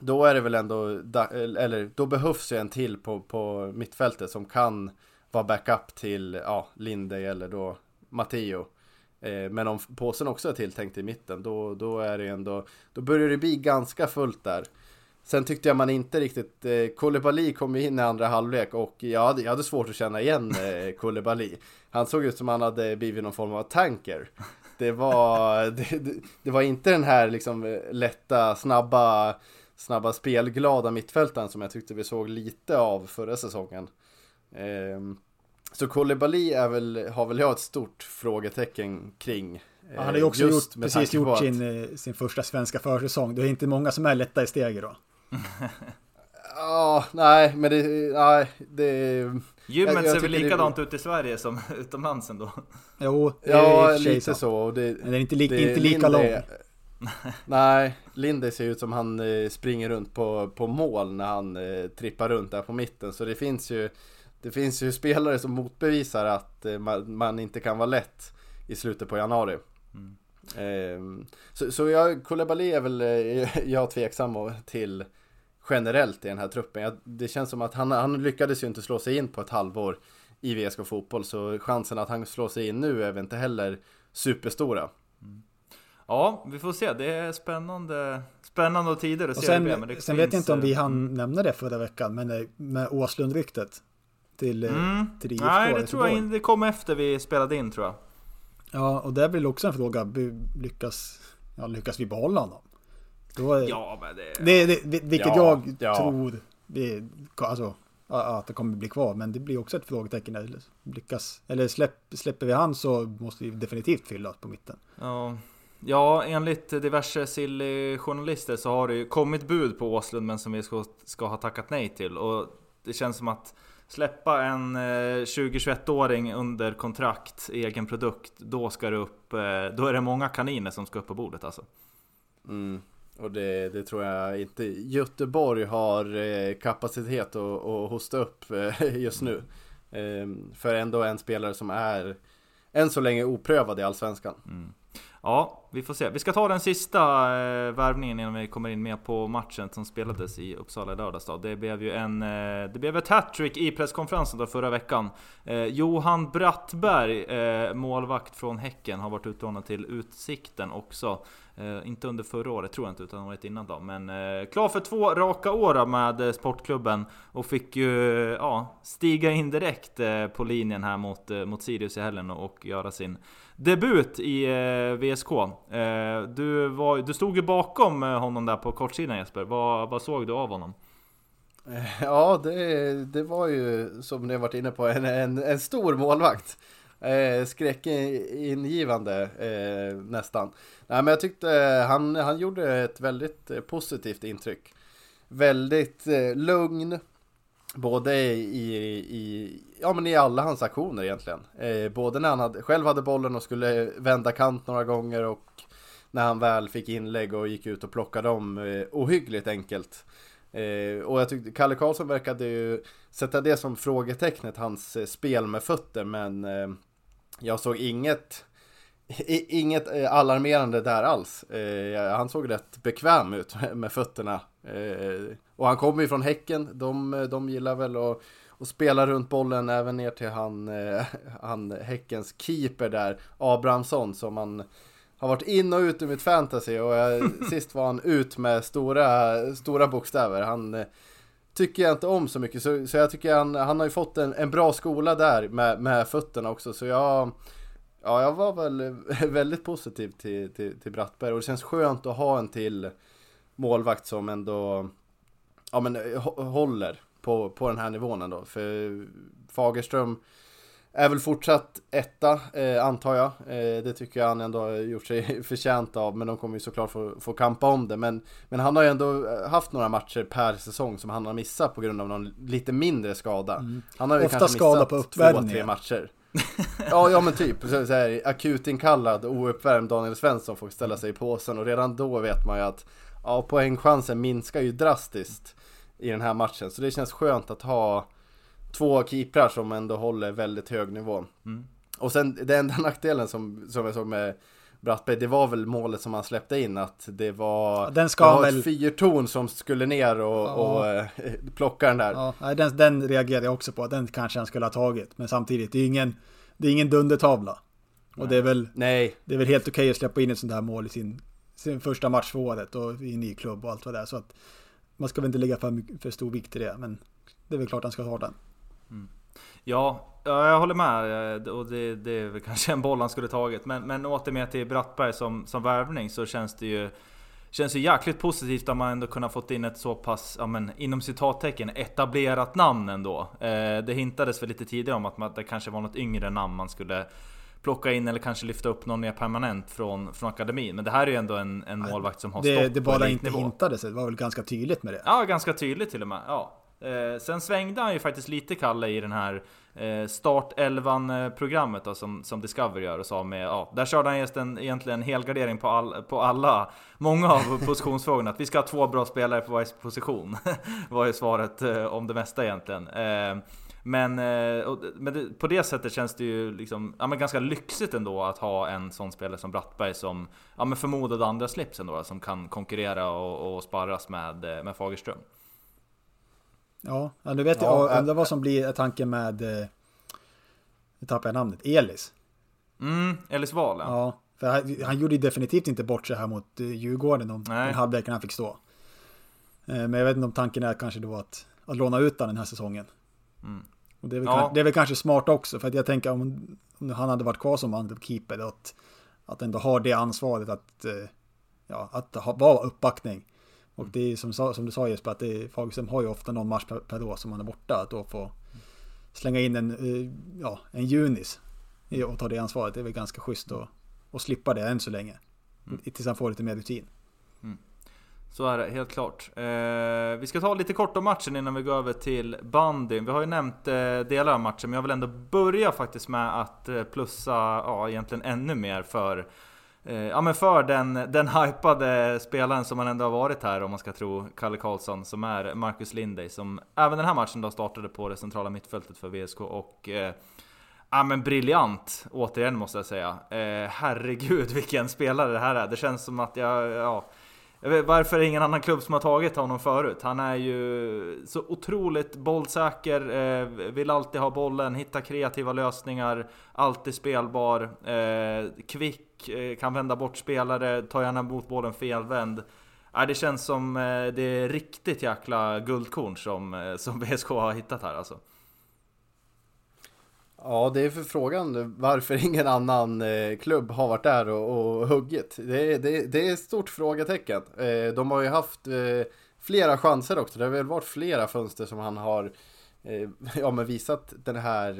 då är det väl ändå, eh, eller då behövs ju en till på, på mittfältet som kan vara backup till ja, Linde eller då Matteo. Eh, Men om påsen också är tilltänkt i mitten då, då är det ändå, då börjar det bli ganska fullt där. Sen tyckte jag man inte riktigt, eh, Koulibaly kom ju in i andra halvlek och jag hade, jag hade svårt att känna igen eh, Koulibaly. Han såg ut som han hade blivit någon form av tanker. Det var, det, det, det var inte den här liksom eh, lätta, snabba, snabba spelglada mittfältaren som jag tyckte vi såg lite av förra säsongen. Ehm, så Koulibaly är väl, har väl jag ett stort frågetecken kring. Han hade ju också Eh, just gjort, precis gjort att- sin, eh, sin första svenska försäsong. Det är inte många som är lätta i steget då. Ja, nej, men det, nej, det... Gymmet Jag- jag ser väl tycker det- likadant ut i Sverige som utomlands ändå? Jo, det är Ja, sig lite så. och Det, Men den är inte, li, det- inte lika Linde lång. är- Nej, Linde ser ut som han eh, springer runt på, på mål när han trippar runt där på mitten. Så det finns ju, det finns ju spelare som motbevisar att eh, man, man, inte kan vara lätt i slutet på januari. Mm. Eh, så, så jag, Koulibaly är väl eh, jag tveksam till generellt i den här truppen. Jag, det känns som att han, han lyckades ju inte slå sig in på ett halvår i VSK fotboll. Så chansen att han slår sig in nu är väl inte heller superstora. Mm. Ja, vi får se. Det är spännande, spännande tider att och se sen, det. Men det sen finns... vet jag inte om vi hann eh, nämna det förra veckan, men eh, med Åslund-ryktet till, eh, mm. till IFK Nej, det tror jag det kom efter vi spelade in tror jag. Ja, och det väl också en fråga. Lyckas, ja, lyckas vi behålla honom? Är, ja, men det... det, det vilket ja, jag ja. tror det, alltså, att det kommer bli kvar. Men det blir också ett frågetecken. Lyckas, eller släpp, släpper vi han så måste vi definitivt fylla på mitten. Ja, Ja, enligt diverse silly-journalister så har det ju kommit bud på Åslund men som vi ska, ska ha tackat nej till. Och det känns som att släppa en 20-21-åring eh, under kontrakt, egen produkt, då ska det upp, eh, då är det många kaniner som ska upp på bordet alltså. Mm. Och det, det, tror jag inte Göteborg har eh, kapacitet att, att hosta upp just nu. Ehm, för ändå en spelare som är än så länge oprövad i Allsvenskan. Mm. Ja, vi får se. Vi ska ta den sista eh, värvningen innan vi kommer in mer på matchen som spelades i Uppsala i lördags. Då. Det blev ju en, eh, det blev ett hattrick i presskonferensen då förra veckan. Eh, Johan Brattberg, eh, målvakt från Häcken, har varit utlånad till Utsikten också. Eh, inte under förra året tror jag inte, utan året innan då. Men eh, klar för två raka år med eh, sportklubben. Och fick ju ja, stiga in direkt eh, på linjen här mot, eh, mot Sirius i helgen och, och göra sin debut i eh, VSK. Eh, du, var, du stod ju bakom eh, honom där på kortsidan Jesper. Vad, vad såg du av honom? Ja, det, det var ju som ni varit inne på en, en, en stor målvakt. Eh, skräckingivande eh, nästan. Nej, men jag tyckte han, han gjorde ett väldigt eh, positivt intryck. Väldigt eh, lugn. Både i, i, ja, men i alla hans aktioner egentligen. Eh, både när han hade, själv hade bollen och skulle vända kant några gånger och när han väl fick inlägg och gick ut och plockade dem eh, ohyggligt enkelt. Eh, och jag tyckte Kalle Karlsson verkade ju sätta det som frågetecknet, hans eh, spel med fötter, men eh, jag såg inget Inget eh, alarmerande där alls. Eh, han såg rätt bekväm ut med fötterna. Eh, Eh, och han kommer ju från Häcken. De, de gillar väl att, att spela runt bollen även ner till han, han Häckens keeper där, Abrahamsson, som han har varit in och ut ur mitt fantasy. Och jag, sist var han ut med stora, stora bokstäver. Han tycker jag inte om så mycket. Så, så jag tycker han, han har ju fått en, en bra skola där med, med fötterna också. Så jag, ja, jag var väl väldigt positiv till, till, till Brattberg. Och det känns skönt att ha en till målvakt som ändå ja, men, håller på, på den här nivån ändå. För Fagerström är väl fortsatt etta, eh, antar jag. Eh, det tycker jag han ändå har gjort sig förtjänt av. Men de kommer ju såklart få, få kampa om det. Men, men han har ju ändå eh, haft några matcher per säsong som han har missat på grund av någon lite mindre skada. Mm. Han har ju Ofta kanske missat på två, tre matcher. ja, ja men typ. Så, så här, akut inkallad, ouppvärmd Daniel Svensson får ställa sig i påsen. Och redan då vet man ju att ja, poängchansen minskar ju drastiskt i den här matchen. Så det känns skönt att ha två keeprar som ändå håller väldigt hög nivå. Mm. Och sen den enda nackdelen som, som jag såg med Brattberg, det var väl målet som han släppte in att det var, den ska det var väl... ett fyrtorn som skulle ner och, ja. och äh, plocka den där. Ja, den, den reagerade jag också på, den kanske han skulle ha tagit. Men samtidigt, det är ingen, det är ingen dundertavla. Och Nej. det är väl, Nej. Det är väl helt okej okay att släppa in ett sånt här mål i sin, sin första match för året och i en ny klubb och allt vad det är. Så att man ska väl inte lägga för, för stor vikt i det, men det är väl klart han ska ha den. Mm. Ja, jag håller med. Eh, och det, det, är väl kanske en boll han skulle tagit. Men, men åter med till Brattberg som, som värvning så känns det ju Känns ju jäkligt positivt att man ändå kunnat fått in ett så pass, ja men inom citattecken, etablerat namn ändå. Eh, det hintades väl lite tidigare om att man, det kanske var något yngre namn man skulle plocka in eller kanske lyfta upp någon mer permanent från, från akademin. Men det här är ju ändå en, en målvakt som har det, stått Det bara inte hintades, det var väl ganska tydligt med det? Ja, ganska tydligt till och med. Ja. Eh, sen svängde han ju faktiskt lite Kalle i den här eh, Start 11 programmet då, som, som Discovery gör och sa med, ja, där körde han just en, egentligen helgardering på, all, på alla, många av positionsfrågorna. Att vi ska ha två bra spelare på varje position. var ju svaret eh, om det mesta egentligen. Eh, men, eh, och, men det, på det sättet känns det ju liksom, ja, men ganska lyxigt ändå att ha en sån spelare som Brattberg som ja, men förmodad andra slips ändå, som kan konkurrera och, och sparras med, eh, med Fagerström. Ja, nu vet Ja, jag undrar äh- vad som blir tanken med... Eh, nu tappar jag namnet. Elis. Mm, Elis Wahl ja. Ja, för han, han gjorde ju definitivt inte bort sig här mot eh, Djurgården om Nej. den halvleken han fick stå. Eh, Men jag vet inte om tanken är kanske då att, att låna ut han den här säsongen. Mm. Och det är, väl Ja. kan, det är väl kanske smart också, för att jag tänker om, om han hade varit kvar som andra keeper, att, att ändå ha det ansvaret att, eh, ja, att ha, vara uppbackning. Och Mm. det är som, som du sa Jesper, att det, Fagerström har ju ofta någon match per, per år som han är borta, att då få slänga in en, eh, ja, en junis och ta det ansvaret. Det är väl ganska schysst att, att slippa det än så länge. Mm. Tills han får lite mer rutin. Så är det, helt klart. Eh, vi ska ta lite kort om matchen innan vi går över till bandyn. Vi har ju nämnt eh, delar av matchen, men jag vill ändå börja faktiskt med att eh, plussa, ja egentligen ännu mer för eh, Ja men för den, den hypade spelaren som han ändå har varit här om man ska tro Kalle Karlsson som är Marcus Lindey som även den här matchen då startade på det centrala mittfältet för VSK och eh, Ja men briljant, återigen måste jag säga. Eh, herregud vilken spelare det här är. Det känns som att jag, ja... Jag vet, varför är det ingen annan klubb som har tagit honom förut? Han är ju så otroligt bollsäker, eh, vill alltid ha bollen, hitta kreativa lösningar, alltid spelbar, eh, kvick, eh, kan vända bort spelare, tar gärna emot bollen felvänd. Äh, det känns som eh, det är riktigt jäkla guldkorn som, eh, som VSK har hittat här alltså. Ja, det är för frågan varför ingen annan eh, klubb har varit där och, och huggit. Det, är- det, det är ett stort frågetecken. Eh, de har ju haft eh, flera chanser också. Det har väl varit flera fönster som han har ja, men visat den här,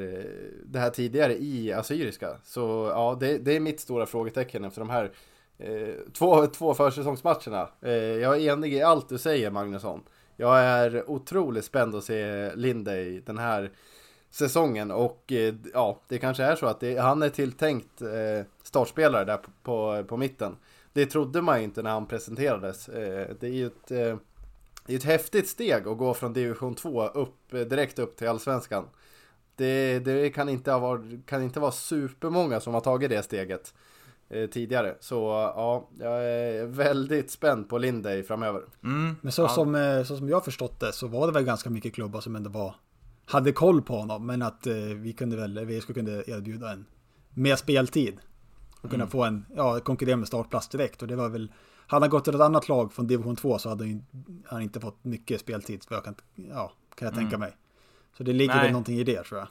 det här tidigare i Assyriska. Så ja, det, det är mitt stora frågetecken efter de här eh, två, två försäsongsmatcherna. Eh, jag är enig i allt du säger Magnusson. Jag är otroligt spänd att se Lindey den här säsongen och eh, ja, det kanske är så att det, han är tilltänkt eh, startspelare där på, på, på mitten. Det trodde man ju inte när han presenterades. Eh, det är ju ett, det är ett häftigt steg att gå från division 2 upp, direkt upp till allsvenskan. Det, det kan, inte ha varit, kan inte vara supermånga som har tagit det steget eh, tidigare. Så ja, jag är väldigt spänd på Lindey framöver. Mm. Men så, Ja. som, så som jag förstått det så var det väl ganska mycket klubbar som ändå var hade koll på honom men att eh, vi kunde väl, VSK kunde erbjuda en mer speltid och kunna Mm. få en, ja, konkurrera med startplats direkt och det var väl hade han gått till ett annat lag från division 2 så hade han, inte fått mycket speltid vad jag kan, ja, kan jag tänka mig. Så det ligger Nej. väl någonting i det tror jag.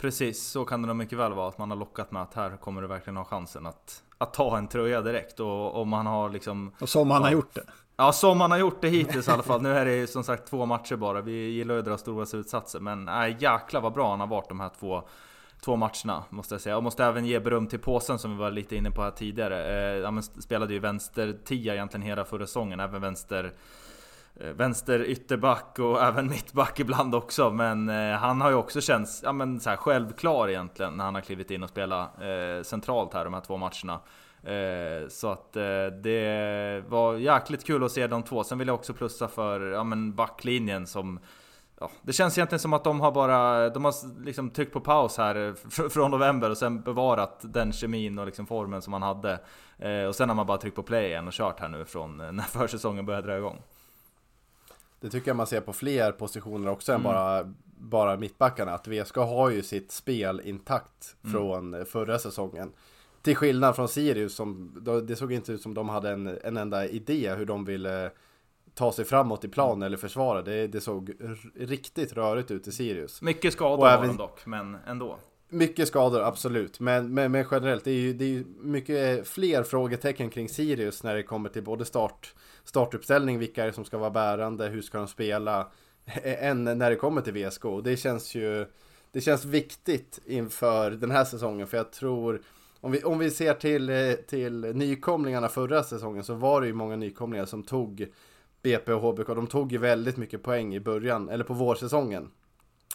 Precis, så kan det nog mycket väl vara att man har lockat med att här kommer du verkligen ha chansen att, att ta en tröja direkt och om man har liksom Och som han har gjort det. Ja, som man har gjort det hittills i alla fall. Nu är det ju som sagt två matcher bara. Vi gillar ju att dra stora slutsatser. Men äh, jäklar vad bra han har varit de här två, två matcherna. Måste jag säga. Och måste även ge beröm till påsen som vi var lite inne på här tidigare. Eh, ja, spelade ju vänster tia egentligen hela förra säsongen. Även vänster Eh, vänster ytterback och även mittback ibland också Men eh, han har ju också känts ja, men, så här, självklar egentligen när han har klivit in och spelat eh, centralt här de här två matcherna. Eh, så att eh, det var jäkligt kul att se de två. Sen vill jag också plussa för ja, men backlinjen som Ja, det känns egentligen som att de har bara De har liksom tryckt på paus här eh, från november och sen bevarat den kemin och liksom formen som man hade. Eh, Och sen har man bara tryckt på play igen och kört här nu från när försäsongen började dra igång. Det tycker jag man ser på fler positioner också än Mm. bara, bara mittbackarna. Att VSK har ju sitt spel intakt Mm. från eh, förra säsongen. Till skillnad från Sirius som, det såg inte ut som de hade en, en enda idé hur de ville ta sig framåt i plan Mm. eller försvara. Det, det såg riktigt rörigt ut i Sirius. Mycket skador har de dock, men ändå Mycket skador, absolut. Men, men, men generellt, det är ju det är mycket fler frågetecken kring Sirius när det kommer till både start, startuppställning, vilka är det som ska vara bärande, hur ska de spela, eh, eh, än när det kommer till VSK. Och Det känns ju det känns viktigt inför den här säsongen, för jag tror om vi, om vi ser till, eh, till nykomlingarna förra säsongen så var det ju många nykomlingar som tog BP och HBK, de tog ju väldigt mycket poäng i början, eller på vårsäsongen.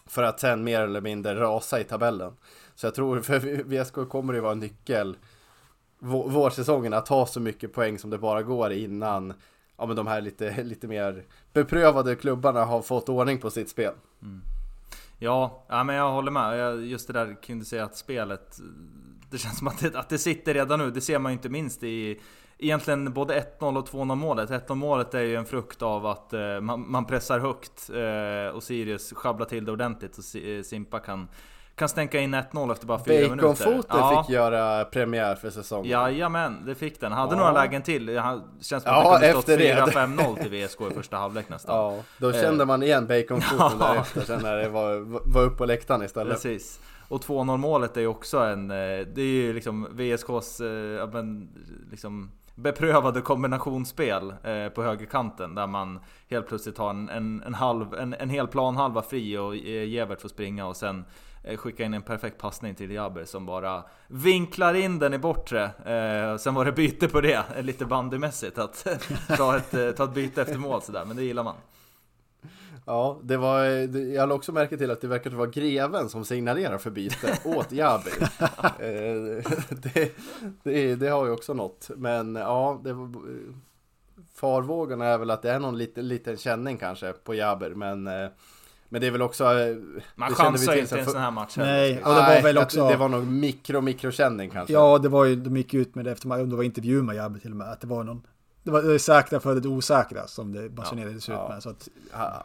För att sen mer eller mindre rasa i tabellen. Så jag tror för VSK kommer det vara en nyckel vårsäsongen att ta så mycket poäng som det bara går innan ja, men de här lite, lite mer beprövade klubbarna har fått ordning på sitt spel. Mm. Ja, ja men jag håller med. Just det där kring du säga att spelet... Det känns som att det, att det sitter redan nu. Det ser man ju inte minst i egentligen både 1-0 och 2-0 målet. 1-0 målet är ju en frukt av att eh, man, man pressar högt eh, och Sirius sjabblar till det ordentligt och Si- eh, Simpa kan, kan stänka in 1-0 efter bara 4 minuter. Baconfoten fick göra premiär för säsongen. Jajamän, det fick den. Hade Ja. några lägen till. Han känns som Ja, att det kunde stått efter det. 4-5-0 till VSK i första halvlek nästan. Ja, då kände man igen baconfoten Ja. därefter sen när det var, var upp på läktaren istället. Precis. Och 2-0 målet är ju också en... eh, Det är ju liksom VSKs eh, ja, men, liksom beprövade kombinationsspel eh, på högerkanten där man helt plötsligt har en, en, en, halv, en, en hel planhalva fri och eh, Gevert får springa och sen eh, skicka in en perfekt passning till Jaber som bara vinklar in den i bortre. Eh, sen var det byte på det, eh, lite bandymässigt att ta, ett, ta ett byte efter mål sådär, men det gillar man. Ja, det var, jag lade också märke till att det verkar vara greven som signalerar för byte åt Jabi. Det, det, det har ju också något. Men ja, det var, farvågorna är väl att det är någon liten, liten känning kanske på Jaber. Men, men det är väl också... eh, Man chansar till inte i en sån här match Nej, och det var väl också- tror Det var nog mikro, mikrokänning kanske. Ja, det var ju, de gick ut med det efter, om det var intervju med Jabbe till och med, att det var någon, det var det säkra för det osäkra som det basunerades ut Ja. med. Så att,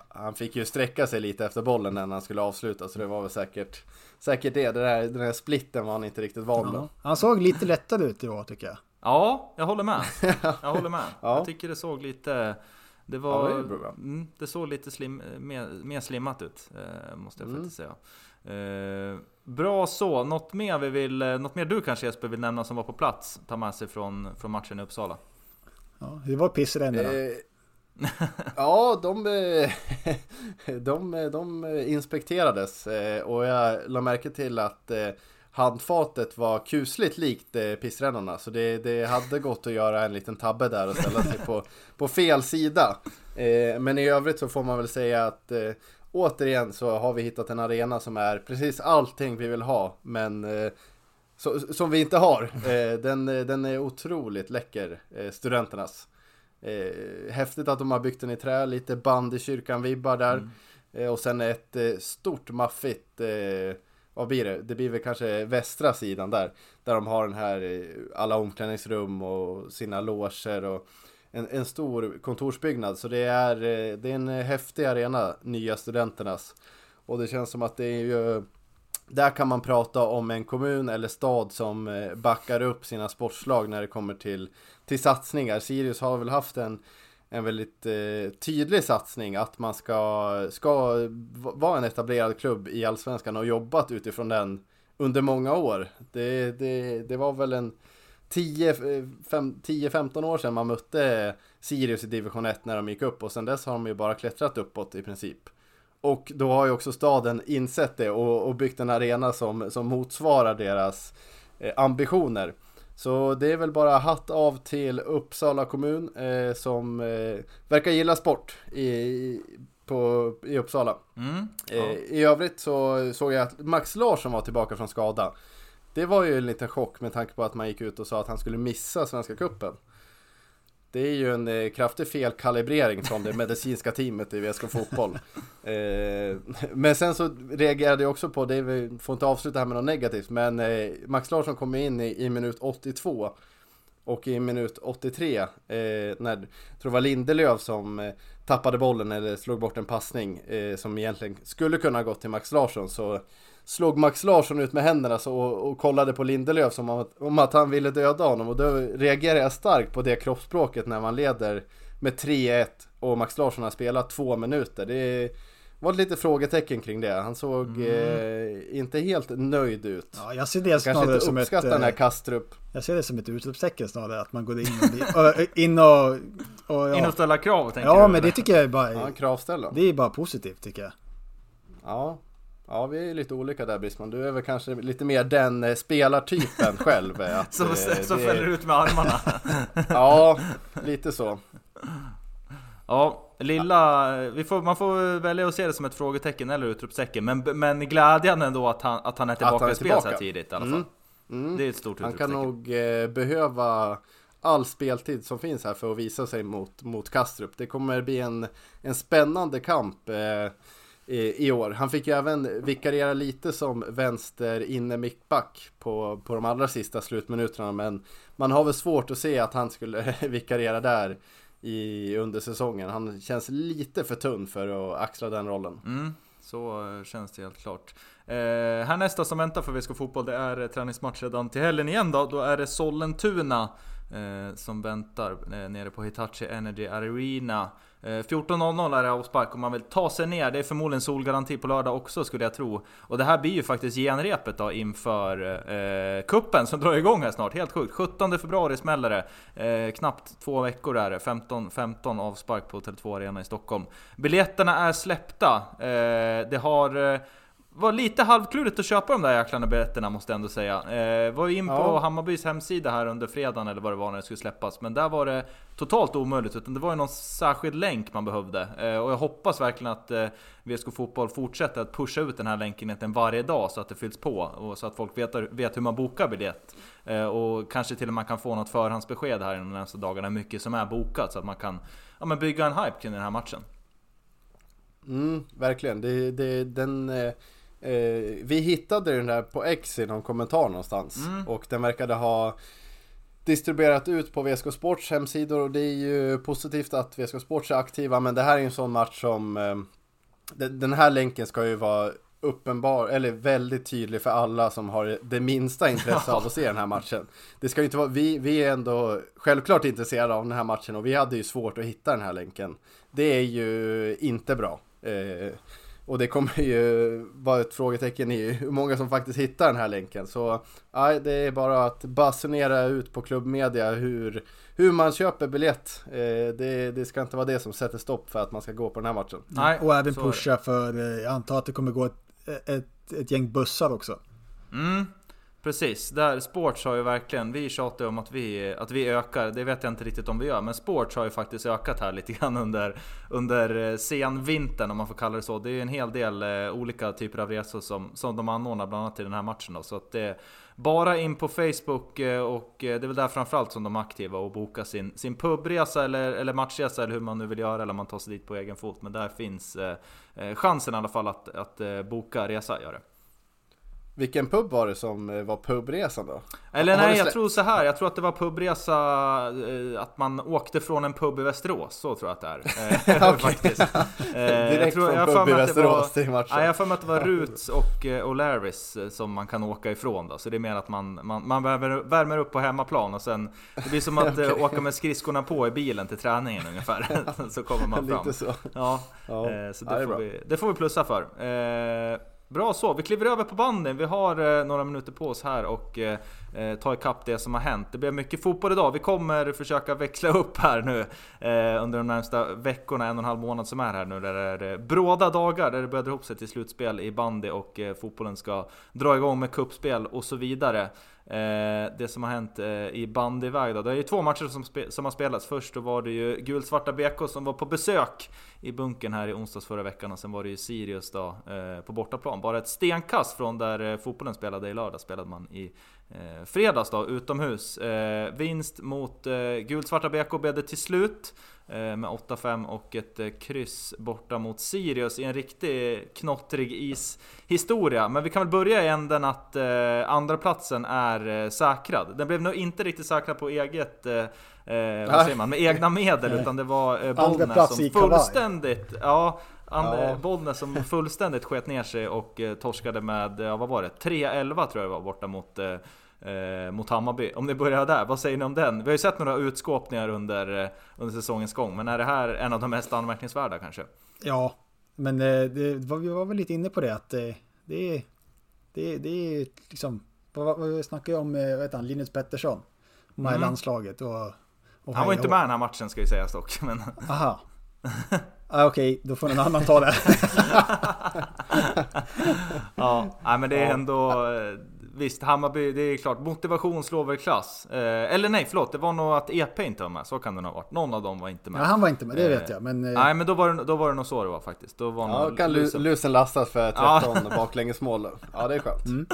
Han- fick ju sträcka sig lite efter bollen när han skulle avsluta så det var väl säkert Säkert det, det där, den här splitten var han inte riktigt van ja. Han såg lite lättare ut i år tycker jag. Ja, jag håller med. Jag håller med. Ja. Jag tycker det såg lite... Det Ja, var... det är bra. mm, det såg lite slim, mer, mer slimmat ut. Eh, måste jag Mm. faktiskt säga. Eh, bra så. Något mer, vi vill, eh, något mer du kanske Jesper vill nämna som var på plats? Ta med sig från, från matchen i Uppsala. Ja, det var pissränderna. Eh, ja, de, eh, de, eh, de inspekterades eh, och jag la märke till att eh, handfatet var kusligt likt eh, pissrännarna så det, det hade gått att göra en liten tabbe där och ställa sig på, på fel sida. Eh, men i övrigt så får man väl säga att eh, återigen så har vi hittat en arena som är precis allting vi vill ha men eh, så, som vi inte har. Eh, den, eh, den är otroligt läcker, eh, studenternas. Eh, häftigt att de har byggt den i trä, lite band i kyrkan-vibbar där. Eh, och sen ett stort maffigt, vad blir det? Det blir väl kanske västra sidan där. Där de har den här, eh, alla omklädningsrum och sina loger och en, en stor kontorsbyggnad. Så det är, eh, det är en häftig arena, nya studenternas. Och det känns som att det är ju där kan man prata om en kommun eller stad som eh, backar upp sina sportslag när det kommer till, till satsningar. Sirius har väl haft en, en väldigt eh, tydlig satsning att man ska, ska vara en etablerad klubb i Allsvenskan och jobbat utifrån den under många år. Det, det, det var väl en 10-15 eh, år sedan man mötte Sirius i division 1 när de gick upp och sedan dess har de ju bara klättrat uppåt i princip. Och då har ju också staden insett det och, och byggt en arena som, som motsvarar deras eh, ambitioner. Så det är väl bara hatt av till Uppsala kommun eh, som eh, verkar gilla sport i, i- på, i Uppsala. Mm, Eh, ja. I övrigt så såg jag att Max Larsson var tillbaka från skada. Det var ju en liten chock med tanke på att man gick ut och sa att han skulle missa Svenska Cupen. Det är ju en eh, kraftig felkalibrering från det medicinska teamet i VSK Fotboll. Eh, men sen så reagerade jag också på, det vi får inte avsluta här med något negativt, men eh, Max Larsson kom in i, i minut 82 och i minut 83, eh, när, tror det var Lindelöf som eh, tappade bollen eller slog bort en passning eh, som egentligen skulle kunna gått till Max Larsson så slog Max Larsson ut med händerna så, och, och kollade på Lindelöf som om att, om att han ville döda honom och då reagerade jag starkt på det kroppsspråket när man leder med 3-1 och Max Larsson har spelat två minuter. Det var lite frågetecken kring det. Han såg eh, inte helt nöjd ut. Ja, jag ser det Kanske snarare inte som ett, den här eh, Kastrup. jag ser det som ett utropstecken snarare, att man går in och, blir- och, in och, och In och ja. ställa krav tänker ja, du? men eller? det tycker jag är bara, Ja, en kravställare. det är bara positivt tycker jag. Ja. Ja, vi är lite olika där Brisman. Du är väl kanske lite mer den eh, spelartypen själv. eh, Att, Som, eh, som det- fäller ut med armarna. Ja, lite så. Ja, lilla... Vi får, man får välja att se det som ett frågetecken eller utropstecken. Men, men glädjande ändå att han, att han är tillbaka han är i spel så här tidigt i alla fall. Mm. Mm. Det är ett stort Han kan utropstecken. nog eh, behöva all speltid som finns här för att visa sig mot, mot Kastrup. Det kommer bli en, en spännande kamp eh, i, år. Han fick ju även vikariera lite som vänster inne mittback på, på de allra sista slutminuterna. Men man har väl svårt att se att han skulle vikariera där i, under säsongen. Han känns lite för tunn för att axla den rollen. Mm, så eh, känns det helt klart. Eh, här nästa som väntar för VSK Fotboll, det är eh, träningsmatch redan till helgen igen då. Då är det Sollentuna eh, som väntar eh, nere på Hitachi Energy Arena. Eh, 14.00 är det avspark om man vill ta sig ner. Det är förmodligen solgaranti på lördag också skulle jag tro. Och det här blir ju faktiskt genrepet då inför eh, kuppen som drar igång här snart. Helt sjukt. 17 februari smäller det. Eh, knappt två veckor är det. 15, 15 avspark på Tele2 Arena i Stockholm. Biljetterna är släppta. Eh, det har eh, var lite halvklurigt att köpa de där jäklarna biljetterna måste jag ändå säga. Eh, var ju in på Ja. Hammarbys hemsida här under fredagen eller vad det var när det skulle släppas. Men där var det totalt omöjligt. Utan det var ju någon särskild länk man behövde. Eh, och jag hoppas verkligen att eh, VSK Fotboll fortsätter att pusha ut den här länken egentligen varje dag så att det fylls på. Och så att folk vet, vet hur man bokar biljett. Eh, och kanske till och med kan få något förhandsbesked här de närmaste dagarna. Hur mycket som är bokat så att man kan ja, men bygga en hype kring den här matchen. Mm, verkligen. Det, det, den, eh, eh, vi hittade den där på X i någon kommentar någonstans. Mm. Och den verkade ha distribuerat ut på VSK Sports hemsidor. Och det är ju positivt att VSK Sports är aktiva. Men det här är ju en sån match som... Eh, den, här länken ska ju vara uppenbar, eller väldigt tydlig för alla som har det minsta intresse av att se den här matchen. Det ska ju inte vara, vi, vi är ändå självklart intresserade av den här matchen och vi hade ju svårt att hitta den här länken. Det är ju inte bra. Eh, och det kommer ju vara ett frågetecken i hur många som faktiskt hittar den här länken. Så nej, det är bara att basunera ut på klubbmedia hur, hur man köper biljett. Eh, det, det ska inte vara det som sätter stopp för att man ska gå på den här matchen. Nej, och även pusha för, eh, jag antar att det kommer gå ett, ett, ett gäng bussar också. Mm, precis. Där, Sports har ju verkligen, vi tjatar ju om att vi, att vi ökar, det vet jag inte riktigt om vi gör, men Sports har ju faktiskt ökat här lite grann under, under eh, senvintern om man får kalla det så. Det är ju en hel del eh, olika typer av resor som, som de anordnar bland annat i den här matchen då. Så att det bara in på Facebook eh, och det är väl där framförallt som de är aktiva och bokar sin, sin pubresa eller, eller matchresa eller hur man nu vill göra eller om man tar sig dit på egen fot. Men där finns chansen i alla fall att, att boka resa gör det. Vilken pub var det som eh, var pubresan då? Eller det nej, jag tror så här. Jag tror att det var pubresa, eh, att man åkte från en pub i Västerås. Så tror jag att det är. Eh, Faktiskt. Eh, jag Direkt tror- från jag pub i det Västerås till matchen. Nej, jag för mig att det var Roots och O'Larrys som man kan åka ifrån då. Så det är mer att man, man, man värmer, värmer upp på hemmaplan och sen Det blir som att Okej. åka med skridskorna på i bilen till träningen ungefär. så kommer man fram. Lite så. Ja, Ja. så Ja, det det, är får vi, det får vi plussa för. Bra så, vi kliver över på banden. Vi har eh, några minuter på oss här och eh, eh ta ikapp det som har hänt. Det blir mycket fotboll idag. Vi kommer försöka växla upp här nu eh, under de närmsta veckorna, en och en halv månad som är här nu. Där det är eh, bråda dagar där det börjar dra ihop sig till slutspel i bandy och eh, fotbollen ska dra igång med kuppspel och så vidare. Eh, det som har hänt eh, i bandyväg då. Det är ju två matcher som, spe, som har spelats. Först då var det ju gulsvarta BK som var på besök i bunkern här i onsdags förra veckan och sen var det ju Sirius då eh, på bortaplan. Bara ett stenkast från där eh, fotbollen spelade i lördag spelade man i eh, fredags då utomhus. Eh, vinst mot eh, gulsvarta BK blev det till slut. eh, Med 8-5 och ett eh, kryss borta mot Sirius i en riktig knottrig ishistoria. Men vi kan väl börja i änden att eh, andra platsen är eh, säkrad. Den blev nog inte riktigt säkrad på eget eh, Eh, vad säger man? Med egna medel utan det var eh, Bollnäs som fullständigt... Ja, and, Ja. eh, Bollnäs som fullständigt sket ner sig och eh, torskade med, ja, vad var det? 3-11 tror jag det var borta mot eh, eh, mot Hammarby. Om ni börjar där, vad säger ni om den? Vi har ju sett några utskåpningar under, eh, under säsongens gång, men är det här en av de mest anmärkningsvärda kanske? Ja, men eh, det var, vi var väl lite inne på det att eh, det är... Det, det är liksom... Vad snackar jag om, eh, heter han, Linus Pettersson? Med Mm. landslaget och... och Han var hej inte med den här matchen ska ju sägas dock, men... Aha. ah, Okej, då får någon annan ta det. Ja, men det är ändå... visst, Hammarby, det är klart, motivation slår väl klass. Eh, eller nej, förlåt, det var nog att EP inte var med, så kan det nog ha varit. Någon av dem var inte med. Ja, han var inte med, det vet Eh, jag. Men, eh, Nej, men då var, det, då var det nog så det var faktiskt. Då var Ja, kan lu- Lusen- lusen lastas för 13 baklängesmål. Ja, det är skönt. Mm.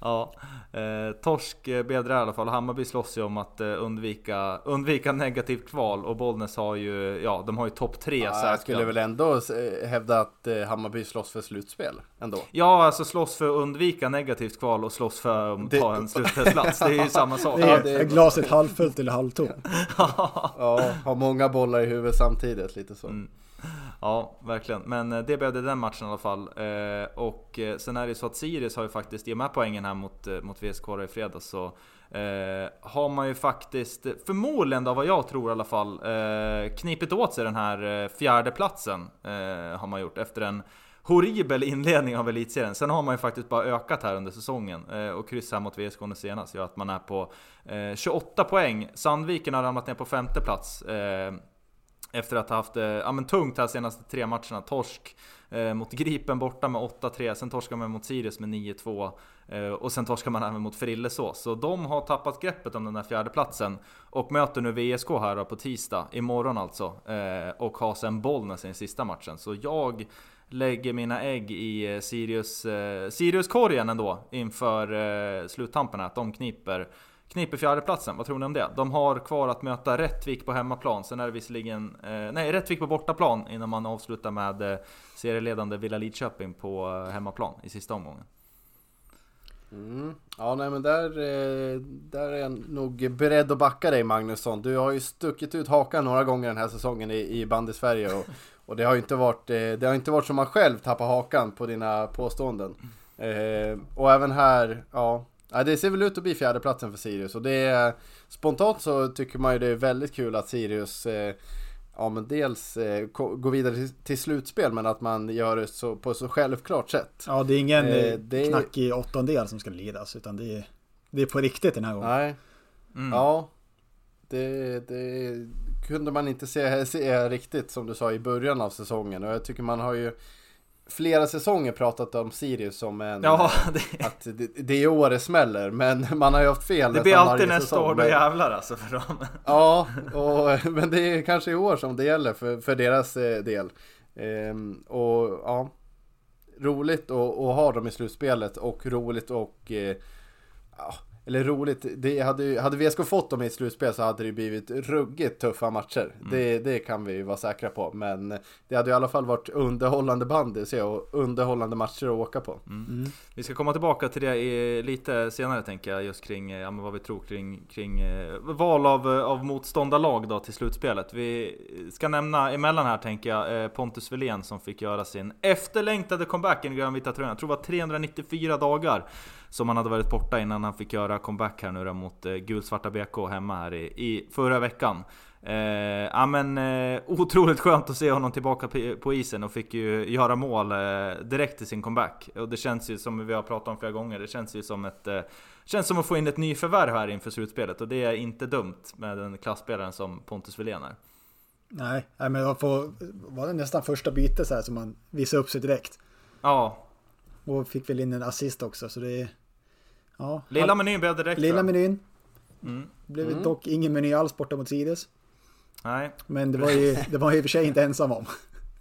Ja, eh, torsk eh, blev det i alla fall. Hammarby slåss ju om att eh, undvika, undvika negativt kval och Bollnäs har ju, ja de har ju topp tre Ja, jag skulle väl ändå hävda att eh, Hammarby slåss för slutspel ändå. Ja, alltså slåss för att undvika negativt kval och slåss för att Det- ta en slutspelsplats. Det är ju samma sak. det är, ja, det är- glaset halvfullt eller halvtomt? Ja, har många bollar i huvudet samtidigt, lite så. Mm. Ja, verkligen. Men det blev det den matchen i alla fall. Eh, och eh, sen är det så att Sirius har ju faktiskt, i och med poängen här mot, eh, mot VSK i fredags, så eh, har man ju faktiskt, förmodligen då vad jag tror i alla fall, eh, knipit åt sig den här eh, fjärde platsen eh, har man gjort efter en horribel inledning av elitserien. Sen har man ju faktiskt bara ökat här under säsongen eh, och kryss här mot VSK nu senast gör att man är på eh, 28 poäng. Sandviken har ramlat ner på femte plats. Eh, efter att ha haft ja, men tungt här senaste tre matcherna. Torsk eh, mot Gripen borta med 8-3, sen torskar man mot Sirius med 9-2 eh, och sen torskar man även mot Frillesås. Så de har tappat greppet om den där fjärde platsen och möter nu VSK här då på tisdag, imorgon alltså, eh, och har sen Bollnäs i den sista matchen. Så jag lägger mina ägg i eh, Sirius, eh, Sirius-korgen ändå inför eh, sluttampen att de kniper Kniper fjärdeplatsen, vad tror ni om det? De har kvar att möta Rättvik på hemmaplan, sen är det visserligen... Eh, nej, Rättvik på bortaplan innan man avslutar med eh, serieledande Villa Lidköping på eh, hemmaplan i sista omgången. Mm. Ja, nej men där, eh, där är jag nog beredd att backa dig Magnusson. Du har ju stuckit ut hakan några gånger den här säsongen i, i bandy Sverige och, och det har ju inte varit, eh, det har inte varit som man själv tappar hakan på dina påståenden. Eh, och även här, ja, det ser väl ut att bli fjärdeplatsen för Sirius och det är spontant så tycker man ju det är väldigt kul att Sirius eh, Ja men dels eh, ko- gå vidare till, till slutspel men att man gör det så, på så självklart sätt. Ja, det är ingen Eh, eh, det- knackig åttondel som ska lidas, utan det är, det är på riktigt den här gången. Nej, Mm. Ja, det, det kunde man inte se, se riktigt som du sa i början av säsongen. Och jag tycker man har ju flera säsonger pratat om Sirius som en... Ja, det, Att det, det är år det smäller, men man har ju haft fel det blir alltid nästa säsong. år, då Men- jävlar alltså för dem. Ja, och, men det är kanske i år som det gäller för, för deras eh, del. Ehm, och ja, roligt att, att ha dem i slutspelet och roligt och eh, ja, eller roligt, det hade, hade VSK fått dem i ett slutspel så hade det blivit ruggigt tuffa matcher. Det, det kan vi vara säkra på. Men det hade i alla fall varit underhållande bandy se, och underhållande matcher att åka på. Vi ska komma tillbaka till det i, lite senare tänker jag, just kring ja, men vad vi tror kring, kring eh, val av, eh, av motståndarlag då till slutspelet. Vi ska nämna emellan här tänker jag eh, Pontus Welén som fick göra sin efterlängtade comeback i den grönvita tröjan. Jag tror det var 394 dagar som han hade varit borta innan han fick göra comeback här nu då mot eh, gulsvarta BK hemma här i, i förra veckan. Eh, ja men eh, otroligt skönt att se honom tillbaka på, isen och fick ju göra mål eh, direkt i sin comeback. Och det känns ju som vi har pratat om flera gånger, det känns ju som ett eh, Känns som att få in ett nyförvärv här inför slutspelet och det är inte dumt med den klassspelaren som Pontus Wilén är. Nej, nej, men jag får, var det nästan första bytet så här som man visade upp sig direkt. Ja, Och fick väl in en assist också, så det är... Ja, lilla menyn blev direkt lilla menyn. Mm. Blev Mm. dock ingen meny alls borta mot Sirius. Nej, Men det var ju, det var jag i och för sig inte ensam om.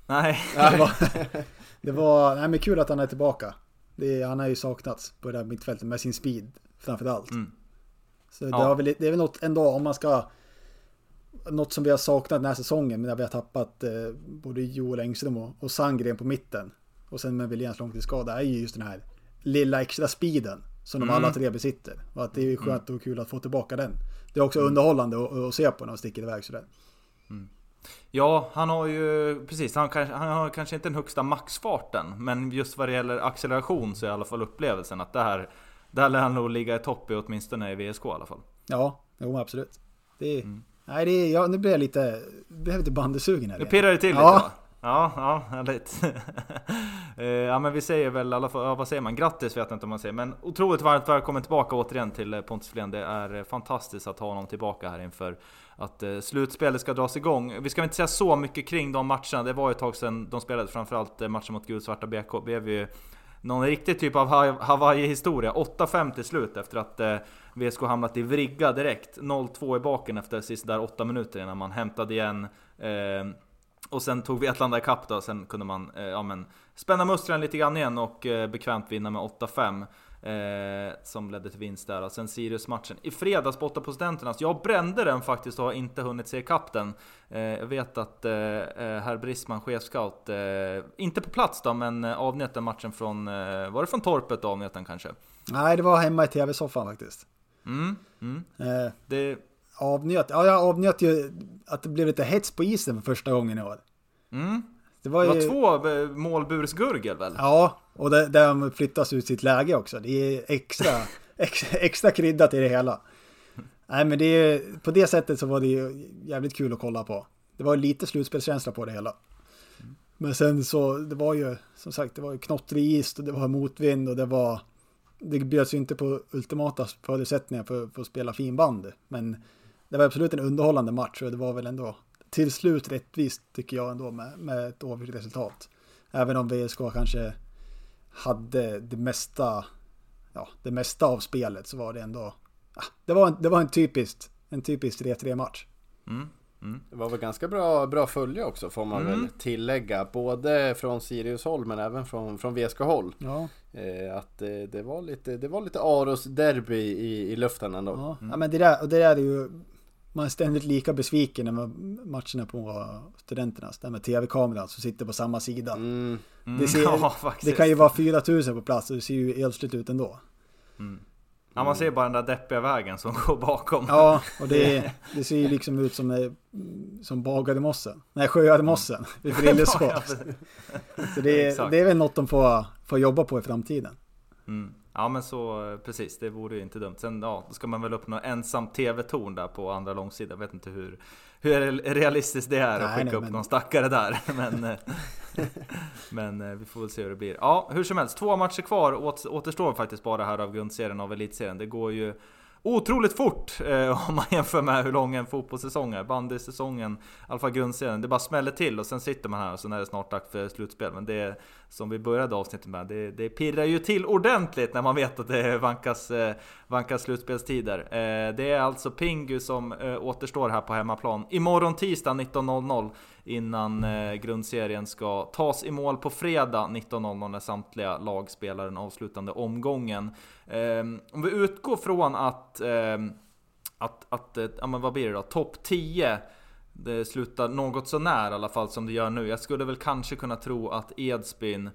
nej. Det var, det var nej, men kul att han är tillbaka. Det, han har ju saknats på det här mittfältet med sin speed framför allt. Mm. Så det, Ja. har väl, det är väl något ändå om man ska... Något som vi har saknat den här säsongen, men där vi har tappat eh, både Joel Engström och, och Sandgren på mitten. Och sen med Williams långtidsskada är ju just den här lilla extra speeden som de Mm. alla tre besitter. Och att det är skönt och kul att få tillbaka den. Det är också underhållande att, se på när de sticker iväg sådär. Ja, han har ju precis, han, kanske, han har kanske inte den högsta maxfarten, men just vad det gäller acceleration så är i alla fall upplevelsen att det här, där lär han nog ligga i topp i åtminstone i VSK i alla fall. Ja, jo absolut. Det är, Mm. Nej, det är, ja, nu blir jag lite, blev lite bandysugen här Nu pirrar det till lite Ja. va? Ja, ja, härligt. Eh, ja men vi säger väl i alla fall, ja, vad säger man? Grattis vet jag inte om man säger, men otroligt varmt välkommen tillbaka återigen till eh, Pontus Flén. Det är eh, fantastiskt att ha honom tillbaka här inför att slutspelet ska dras igång. Vi ska väl inte säga så mycket kring de matcherna, det var ju ett tag sedan de spelade, framförallt matchen mot gulsvarta BK blev ju någon riktig typ av Hawaii-historia. 8-5 till slut efter att eh, VSK hamnat i vrigga direkt. 0-2 i baken efter sista 8 minuter innan man hämtade igen. Eh, och sen tog Vetlanda ikapp då, sen kunde man eh, ja, men, spänna musklerna lite grann igen och eh, bekvämt vinna med 8-5. Eh, som ledde till vinst där. Och sen Sirius-matchen i fredags borta på Studenternas. Jag brände den faktiskt och har inte hunnit se ikapp den. Eh, jag vet att eh, eh, herr Brisman, chefscout, eh, inte på plats då, men eh, avnjöt den matchen från, var det från torpet då avnjöt den kanske? Nej, det var hemma i tv-soffan faktiskt. Mm, mm. Det, avnjöt, ja jag avnjöt ju att det blev lite hets på isen för första gången i år. mm. Det var Det ju... var två eh, målbursgurgel väl? Ja, och det, där de flyttas ut sitt läge också. Det är extra, extra, extra krydda till det hela. Nej, men det är, på det sättet så var det ju jävligt kul att kolla på. Det var lite slutspelskänsla på det hela. Men sen så, det var ju, som sagt, det var ju knottrig is och det var motvind och det var, det bjöds ju inte på ultimata förutsättningar för, för att spela fin band. Men det var absolut en underhållande match och det var väl ändå till slut rättvist tycker jag ändå med, med ett oavgjort resultat. Även om VSK kanske hade det mesta, ja, det mesta av spelet så var det ändå, ja, det var en, det var en typiskt, en typisk 3-3 match. Mm. Mm. Det var väl ganska bra, bra följe också får man Mm. väl tillägga. Både från Sirius håll men även från, från VSK håll. Ja, Eh, att eh, det var lite, det var lite Aros derby i, i luften ändå. ja. ja men det där, och det där är ju, man är ständigt lika besviken när man matcherna på studenternas, där med tv-kameran som sitter på samma sida. Mm. Mm. Det ser- ja. Det kan ju vara 4000 på plats och det ser ju elsligt ut ändå. Ja, man ser bara den där deppiga vägen som går bakom. Ja, och det, det ser ju liksom ut som, eh, som bagade mossen. Nej, sjöade mossen vid Ja, Frilleskås. Så det, det är väl något de får, får jobba på i framtiden. Ja men så precis, det vore ju inte dumt. Sen ja, då ska man väl uppnå ensam TV-torn där på andra långsidan. Jag vet inte hur, hur realistiskt det är att Nej, skicka nej, upp men- någon stackare där. Men, eh, men eh, vi får väl se hur det blir. Ja, hur som helst, två matcher kvar åt, återstår faktiskt bara här av grundserien av elitserien. Det går ju otroligt fort eh, om man jämför med hur lång en fotbollssäsong är. Bandysäsongen, i alla fall grundserien, det bara smäller till och sen sitter man här och sen är det snart dags för slutspel. Men det som vi började avsnittet med, det, det pirrar ju till ordentligt när man vet att det vankas, eh, vankas slutspelstider. Eh, det är alltså Pingu som eh, återstår här på hemmaplan imorgon tisdag 19.00 innan eh, grundserien ska tas i mål på fredag 19.00 när samtliga lag spelar den avslutande omgången. Ehm, om vi utgår från att, ehm, att, att eh, ja men vad blir det då, topp 10 det slutar något så när i alla fall som det gör nu. Jag skulle väl kanske kunna tro att Edsbyn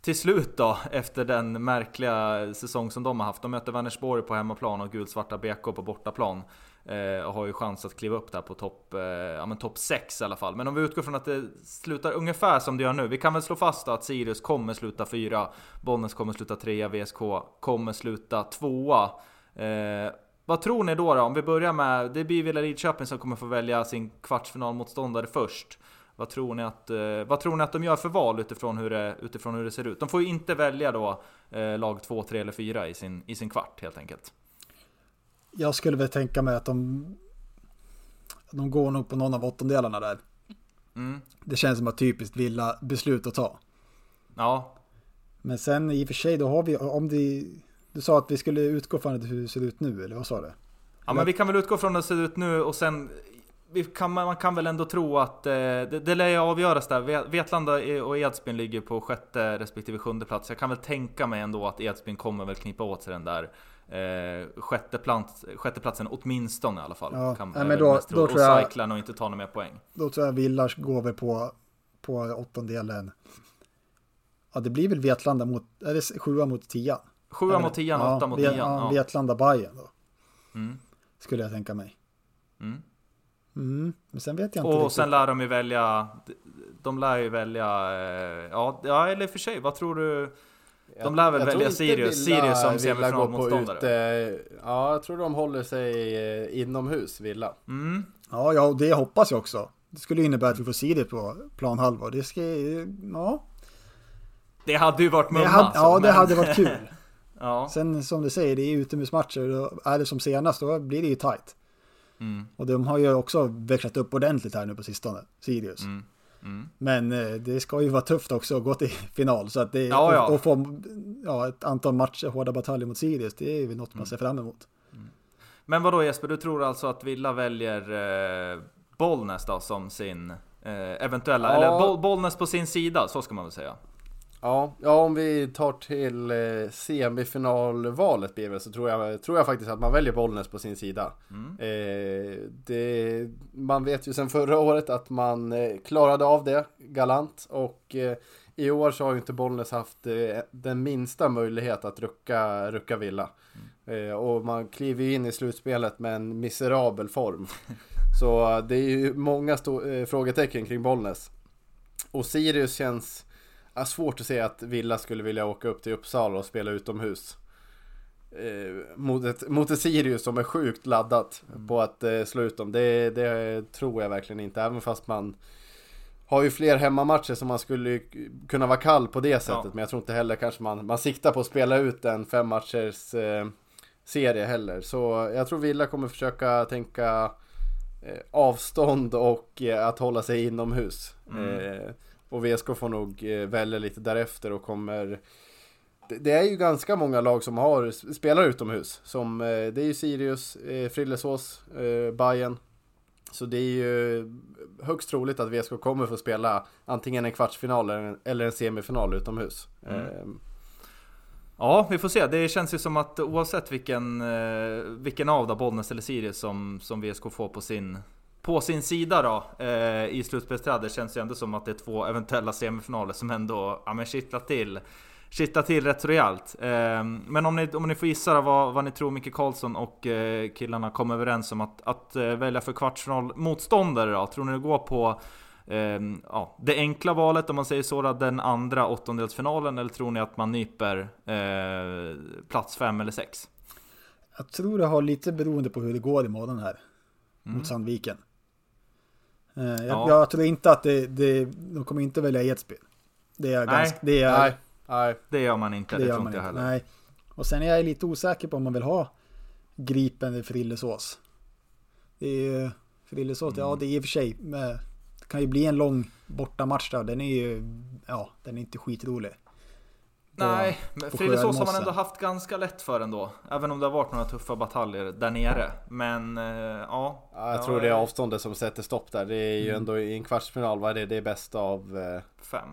till slut då, efter den märkliga säsong som de har haft. De möter Vänersborg på hemmaplan och gulsvarta BK på bortaplan. Eh, och har ju chans att kliva upp där på topp eh, ja, men topp 6 i alla fall. Men om vi utgår från att det slutar ungefär som det gör nu. Vi kan väl slå fast då att Sirius kommer sluta fyra. Bollnäs kommer sluta trea. VSK kommer sluta tvåa. Eh, vad tror ni då, då? Om vi börjar med, det blir väl Lidköping som kommer få välja sin kvartsfinalmotståndare först. Vad tror ni att, eh, vad tror ni att de gör för val utifrån hur det, utifrån hur det ser ut? De får ju inte välja då eh, lag 2, 3 eller 4 i sin, i sin kvart helt enkelt. Jag skulle väl tänka mig att de, de går nog på någon av åttondelarna där. Mm. Det känns som ett typiskt villa beslut att ta. Ja, Men sen i och för sig, då har vi, om det, du sa att vi skulle utgå från hur det ser ut nu, eller vad sa du? Ja men vi kan väl utgå från hur det ser ut nu och sen kan, Man kan väl ändå tro att eh, det, det lär ju avgöras där. Ve- Vetlanda och Edsbyn ligger på sjätte respektive sjunde plats. Jag kan väl tänka mig ändå att Edsbyn kommer väl knipa åt sig den där eh, sjätte, plats, sjätte platsen åtminstone i alla fall. Ja, kan, är men då- då troligt. tror jag- Och cykla och inte ta några mer poäng. Då tror jag Villars går väl på, på åttondelen. Ja, det blir väl Vetlanda mot, är det sjua mot tian? Sjua mot tian, ja, åtta mot nian. Ja. Vetlanda Bajen då, Mm. skulle jag tänka mig. Mm. Mm, men sen vet jag inte Och riktigt. sen lär de ju välja De lär ju välja eh, Ja, ja eller i och för sig, vad tror du? De lär väl Jag tror välja inte Sirius, Villa- Sirius som semifinalmotståndare. Ja, jag tror de håller sig eh, inomhus, Villa. Mm. Ja, ja, det hoppas jag också. Det skulle innebära att vi får Sirius på planhalva. Det ska, ja, Det hade ju varit det mumma. hade, alltså, ja, det men- hade varit kul. ja. Sen som du säger, det är utomhusmatcher. Då är det som senast, då blir det ju tight. Mm. Och de har ju också växlat upp ordentligt här nu på sistone, Sirius. Mm. Mm. Men eh, det ska ju vara tufft också att gå till final. Så att det, Ja, ja. Och, och få ja, ett antal matcher, hårda bataljer mot Sirius, det är ju något man ser fram emot. Men vad då Jesper, du tror alltså att Villa väljer eh, Bollnäs då som sin eh, eventuella, Ja. eller Boll, Bollnäs på sin sida, så ska man väl säga. Ja, ja om vi tar till eh, semifinalvalet väl, så tror jag, tror jag faktiskt att man väljer Bollnäs på sin sida. Eh, det, man vet ju sedan förra året att man eh, klarade av det galant och eh, i år så har ju inte Bollnäs haft eh, den minsta möjlighet att rucka, rucka Villa. Eh, och man kliver ju in i slutspelet med en miserabel form. Så det är ju många frågetecken kring Bollnäs. Och Sirius känns ja, svårt att se att Villa skulle vilja åka upp till Uppsala och spela utomhus. Eh, mot, ett, mot ett Sirius som är sjukt laddat på att eh, slå ut dem. Det, det tror jag verkligen inte. Även fast man har ju fler hemmamatcher som man skulle kunna vara kall på det sättet. Ja. Men jag tror inte heller kanske man, man siktar på att spela ut en fem matchers eh, serie heller. Så jag tror Villa kommer försöka tänka eh, avstånd och eh, att hålla sig inomhus. Eh, och VSK får nog eh, välja lite därefter och kommer det, är ju ganska många lag som har spelar utomhus. Som, eh, det är ju Sirius, eh, Frillesås, Bayern. Så det är ju högst troligt att VSK kommer få spela antingen en kvartsfinal eller en, semifinal utomhus. Mm. Eh, Ja, vi får se. Det känns ju som att oavsett vilken, vilken av då, Bollnäs eller Sirius som, som VSK får på sin, på sin sida då eh, i slutspelsträdet känns ju ändå som att det är två eventuella semifinaler som ändå ja, men kittlar till kittlar till rätt rejält. Eh, men om ni, om ni får gissa då, vad, vad ni tror Micke Karlsson och eh, killarna kom överens om att, att eh, välja för kvartsfinalmotståndare då? Tror ni det går på eh, ja, det enkla valet om man säger så, då, den andra åttondelsfinalen eller tror ni att man nyper eh, plats fem eller sex? Jag tror det har lite beroende på hur det går imorgon här. Mm. Mot Sandviken. Eh, jag, Ja. jag tror inte att det, det, de kommer inte välja Edsbyn. Det är Nej. ganska, det är, nej, nej. Det gör man inte, det, det tror inte jag heller. Nej. Och sen är jag lite osäker på om man vill ha Gripen i Frillesås. Det är ju Frillesås, ja Mm. det är i och för sig. Men det kan ju bli en lång bortamatch där. Den är ju, ja den är inte skitrolig. Nej, men Frillesås har man ändå haft ganska lätt för ändå. Även om det har varit några tuffa bataljer där nere. Men eh, ja. Ja, jag tror det är avståndet som sätter stopp där. Det är ju ändå i en kvartsfinal, vad är det? Det är bäst av... Eh, Fem.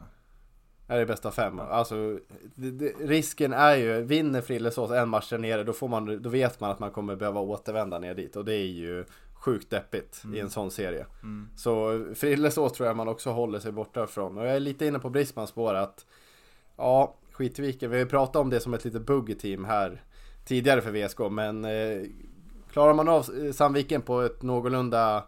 är det bäst av fem? Alltså, det, det, risken är ju, vinner Frillesås en match där nere, då, får man, då vet man att man kommer behöva återvända ner dit. Och det är ju sjukt deppigt i en sån serie. Mm. Så Frillesås tror jag man också håller sig borta från. Och jag är lite inne på Brismans spår att ja, Skitviken, vi har ju pratat om det som ett litet buggy-team här tidigare för VSK, men eh, klarar man av eh, Sandviken på ett någorlunda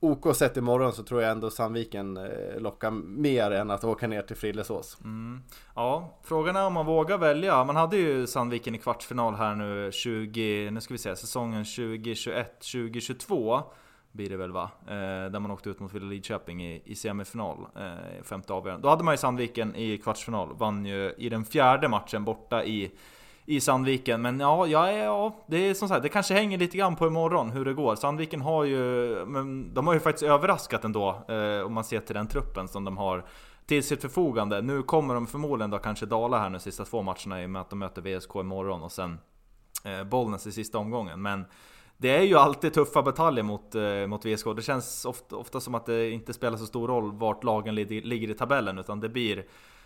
OK sätt imorgon så tror jag ändå Sandviken eh, lockar mer än att åka ner till Frillesås. Mm. Ja, frågan är om man vågar välja. Man hade ju Sandviken i kvartsfinal här nu 20, nu ska vi se, säsongen 2021-2022 blir det väl va? Eh, där man åkte ut mot Villa Lidköping i, i semifinal, eh, femte avgörande. Då hade man ju Sandviken i kvartsfinal, vann ju i den fjärde matchen borta i i Sandviken, men ja, ja, ja, det är som sagt, det kanske hänger lite grann på imorgon hur det går. Sandviken har ju, men de har ju faktiskt överraskat ändå, eh, om man ser till den truppen som de har till sitt förfogande. Nu kommer de förmodligen då kanske dala här nu sista två matcherna i och med att de möter VSK imorgon och sen eh, Bollnäs i sista omgången. Men det är ju alltid tuffa bataljer mot, eh, mot VSK. Det känns ofta, ofta som att det inte spelar så stor roll vart lagen ligger, ligger i tabellen utan det blir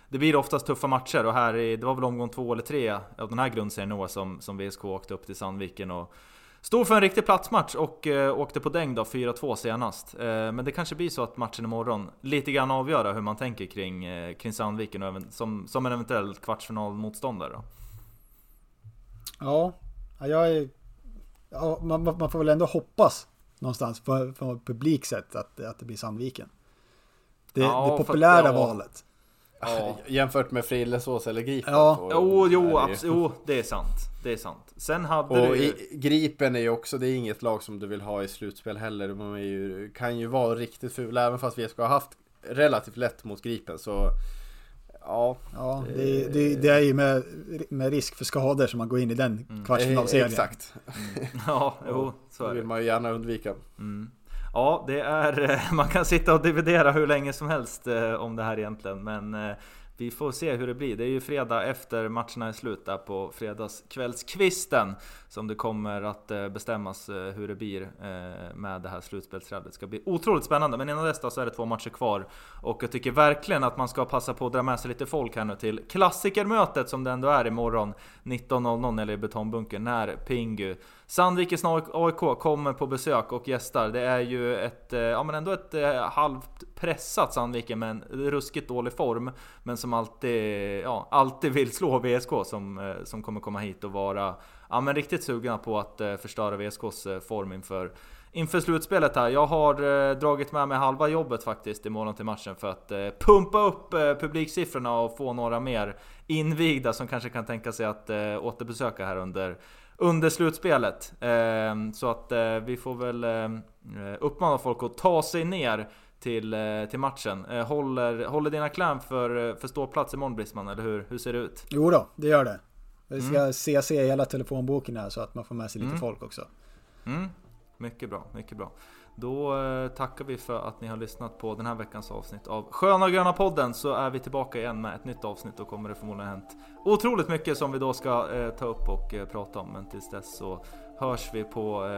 det blir oftast tuffa matcher och här i, det var väl omgång två eller tre av den här grundserien i år som, som VSK åkte upp till Sandviken och stod för en riktig platsmatch och eh, åkte på däng då 4-2 senast. Eh, men det kanske blir så att matchen imorgon lite grann avgöra hur man tänker kring, eh, kring Sandviken och även, som, som en eventuell kvartsfinalmotståndare. Då. Ja, ja, jag är, ja man, man får väl ändå hoppas någonstans på, på publik sätt att, att det blir Sandviken. Det, Ja, det för- populära ja. valet. Ja. Jämfört med Frillesås eller Gripen. Ja. så Jo, jo, det jo, är sant. Det är sant. Sen hade Och du i, Gripen är ju också, det är inget lag som du vill ha i slutspel heller. De är ju, kan ju vara riktigt fula, även fast vi ska ha haft relativt lätt mot Gripen så... Ja, Ja, det, det, det är ju med, med risk för skador som man går in i den eh, kvartsfinalserien. exakt. Ja, jo, så Det är vill det. man ju gärna undvika. Mm. Ja, det är... Man kan sitta och dividera hur länge som helst om det här egentligen, men vi får se hur det blir. Det är ju fredag efter matcherna är slut där på fredagskvällskvisten som det kommer att eh, bestämmas eh, hur det blir eh, med det här slutspelsträdet. Det ska bli otroligt spännande, men innan dess då så är det två matcher kvar och jag tycker verkligen att man ska passa på att dra med sig lite folk här nu till klassikermötet som det ändå är imorgon 19.00 eller i betongbunkern när Pingu Sandvikens AIK kommer på besök och gästar. Det är ju ett, eh, ja men ändå ett eh, halvt pressat Sandviken med en ruskigt dålig form. Men som alltid, ja, alltid vill slå VSK som, eh, som kommer komma hit och vara ja, men riktigt sugna på att förstöra VSKs form inför, inför slutspelet här. Jag har eh, dragit med mig halva jobbet faktiskt imorgon till matchen för att eh, pumpa upp eh, publiksiffrorna och få några mer invigda som kanske kan tänka sig att återbesöka här under under slutspelet. Ehm, så att eh, vi får väl uppmana folk att ta sig ner till, till matchen. Håller, håller dina kläm för, för ståplats imorgon Brisman, eller hur? Hur ser det ut? Jo då, det gör det. Vi ska mm. se hela telefonboken här så att man får med sig lite mm. folk också. Mm. Mycket bra, mycket bra. Då eh, tackar vi för att ni har lyssnat på den här veckans avsnitt av Sköna Gröna podden så är vi tillbaka igen med ett nytt avsnitt och kommer det förmodligen ha hänt otroligt mycket som vi då ska eh, ta upp och eh, prata om. Men tills dess så hörs vi på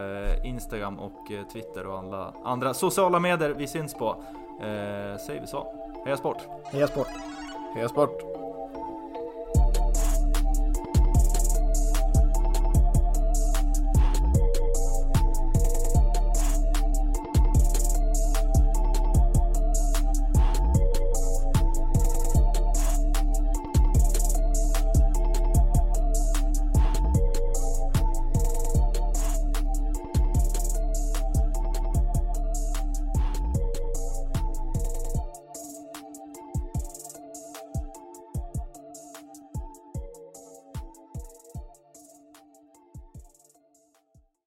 Instagram och Twitter och alla andra sociala medier vi syns på. Säger vi så. Heja sport! Heja sport! Heja sport!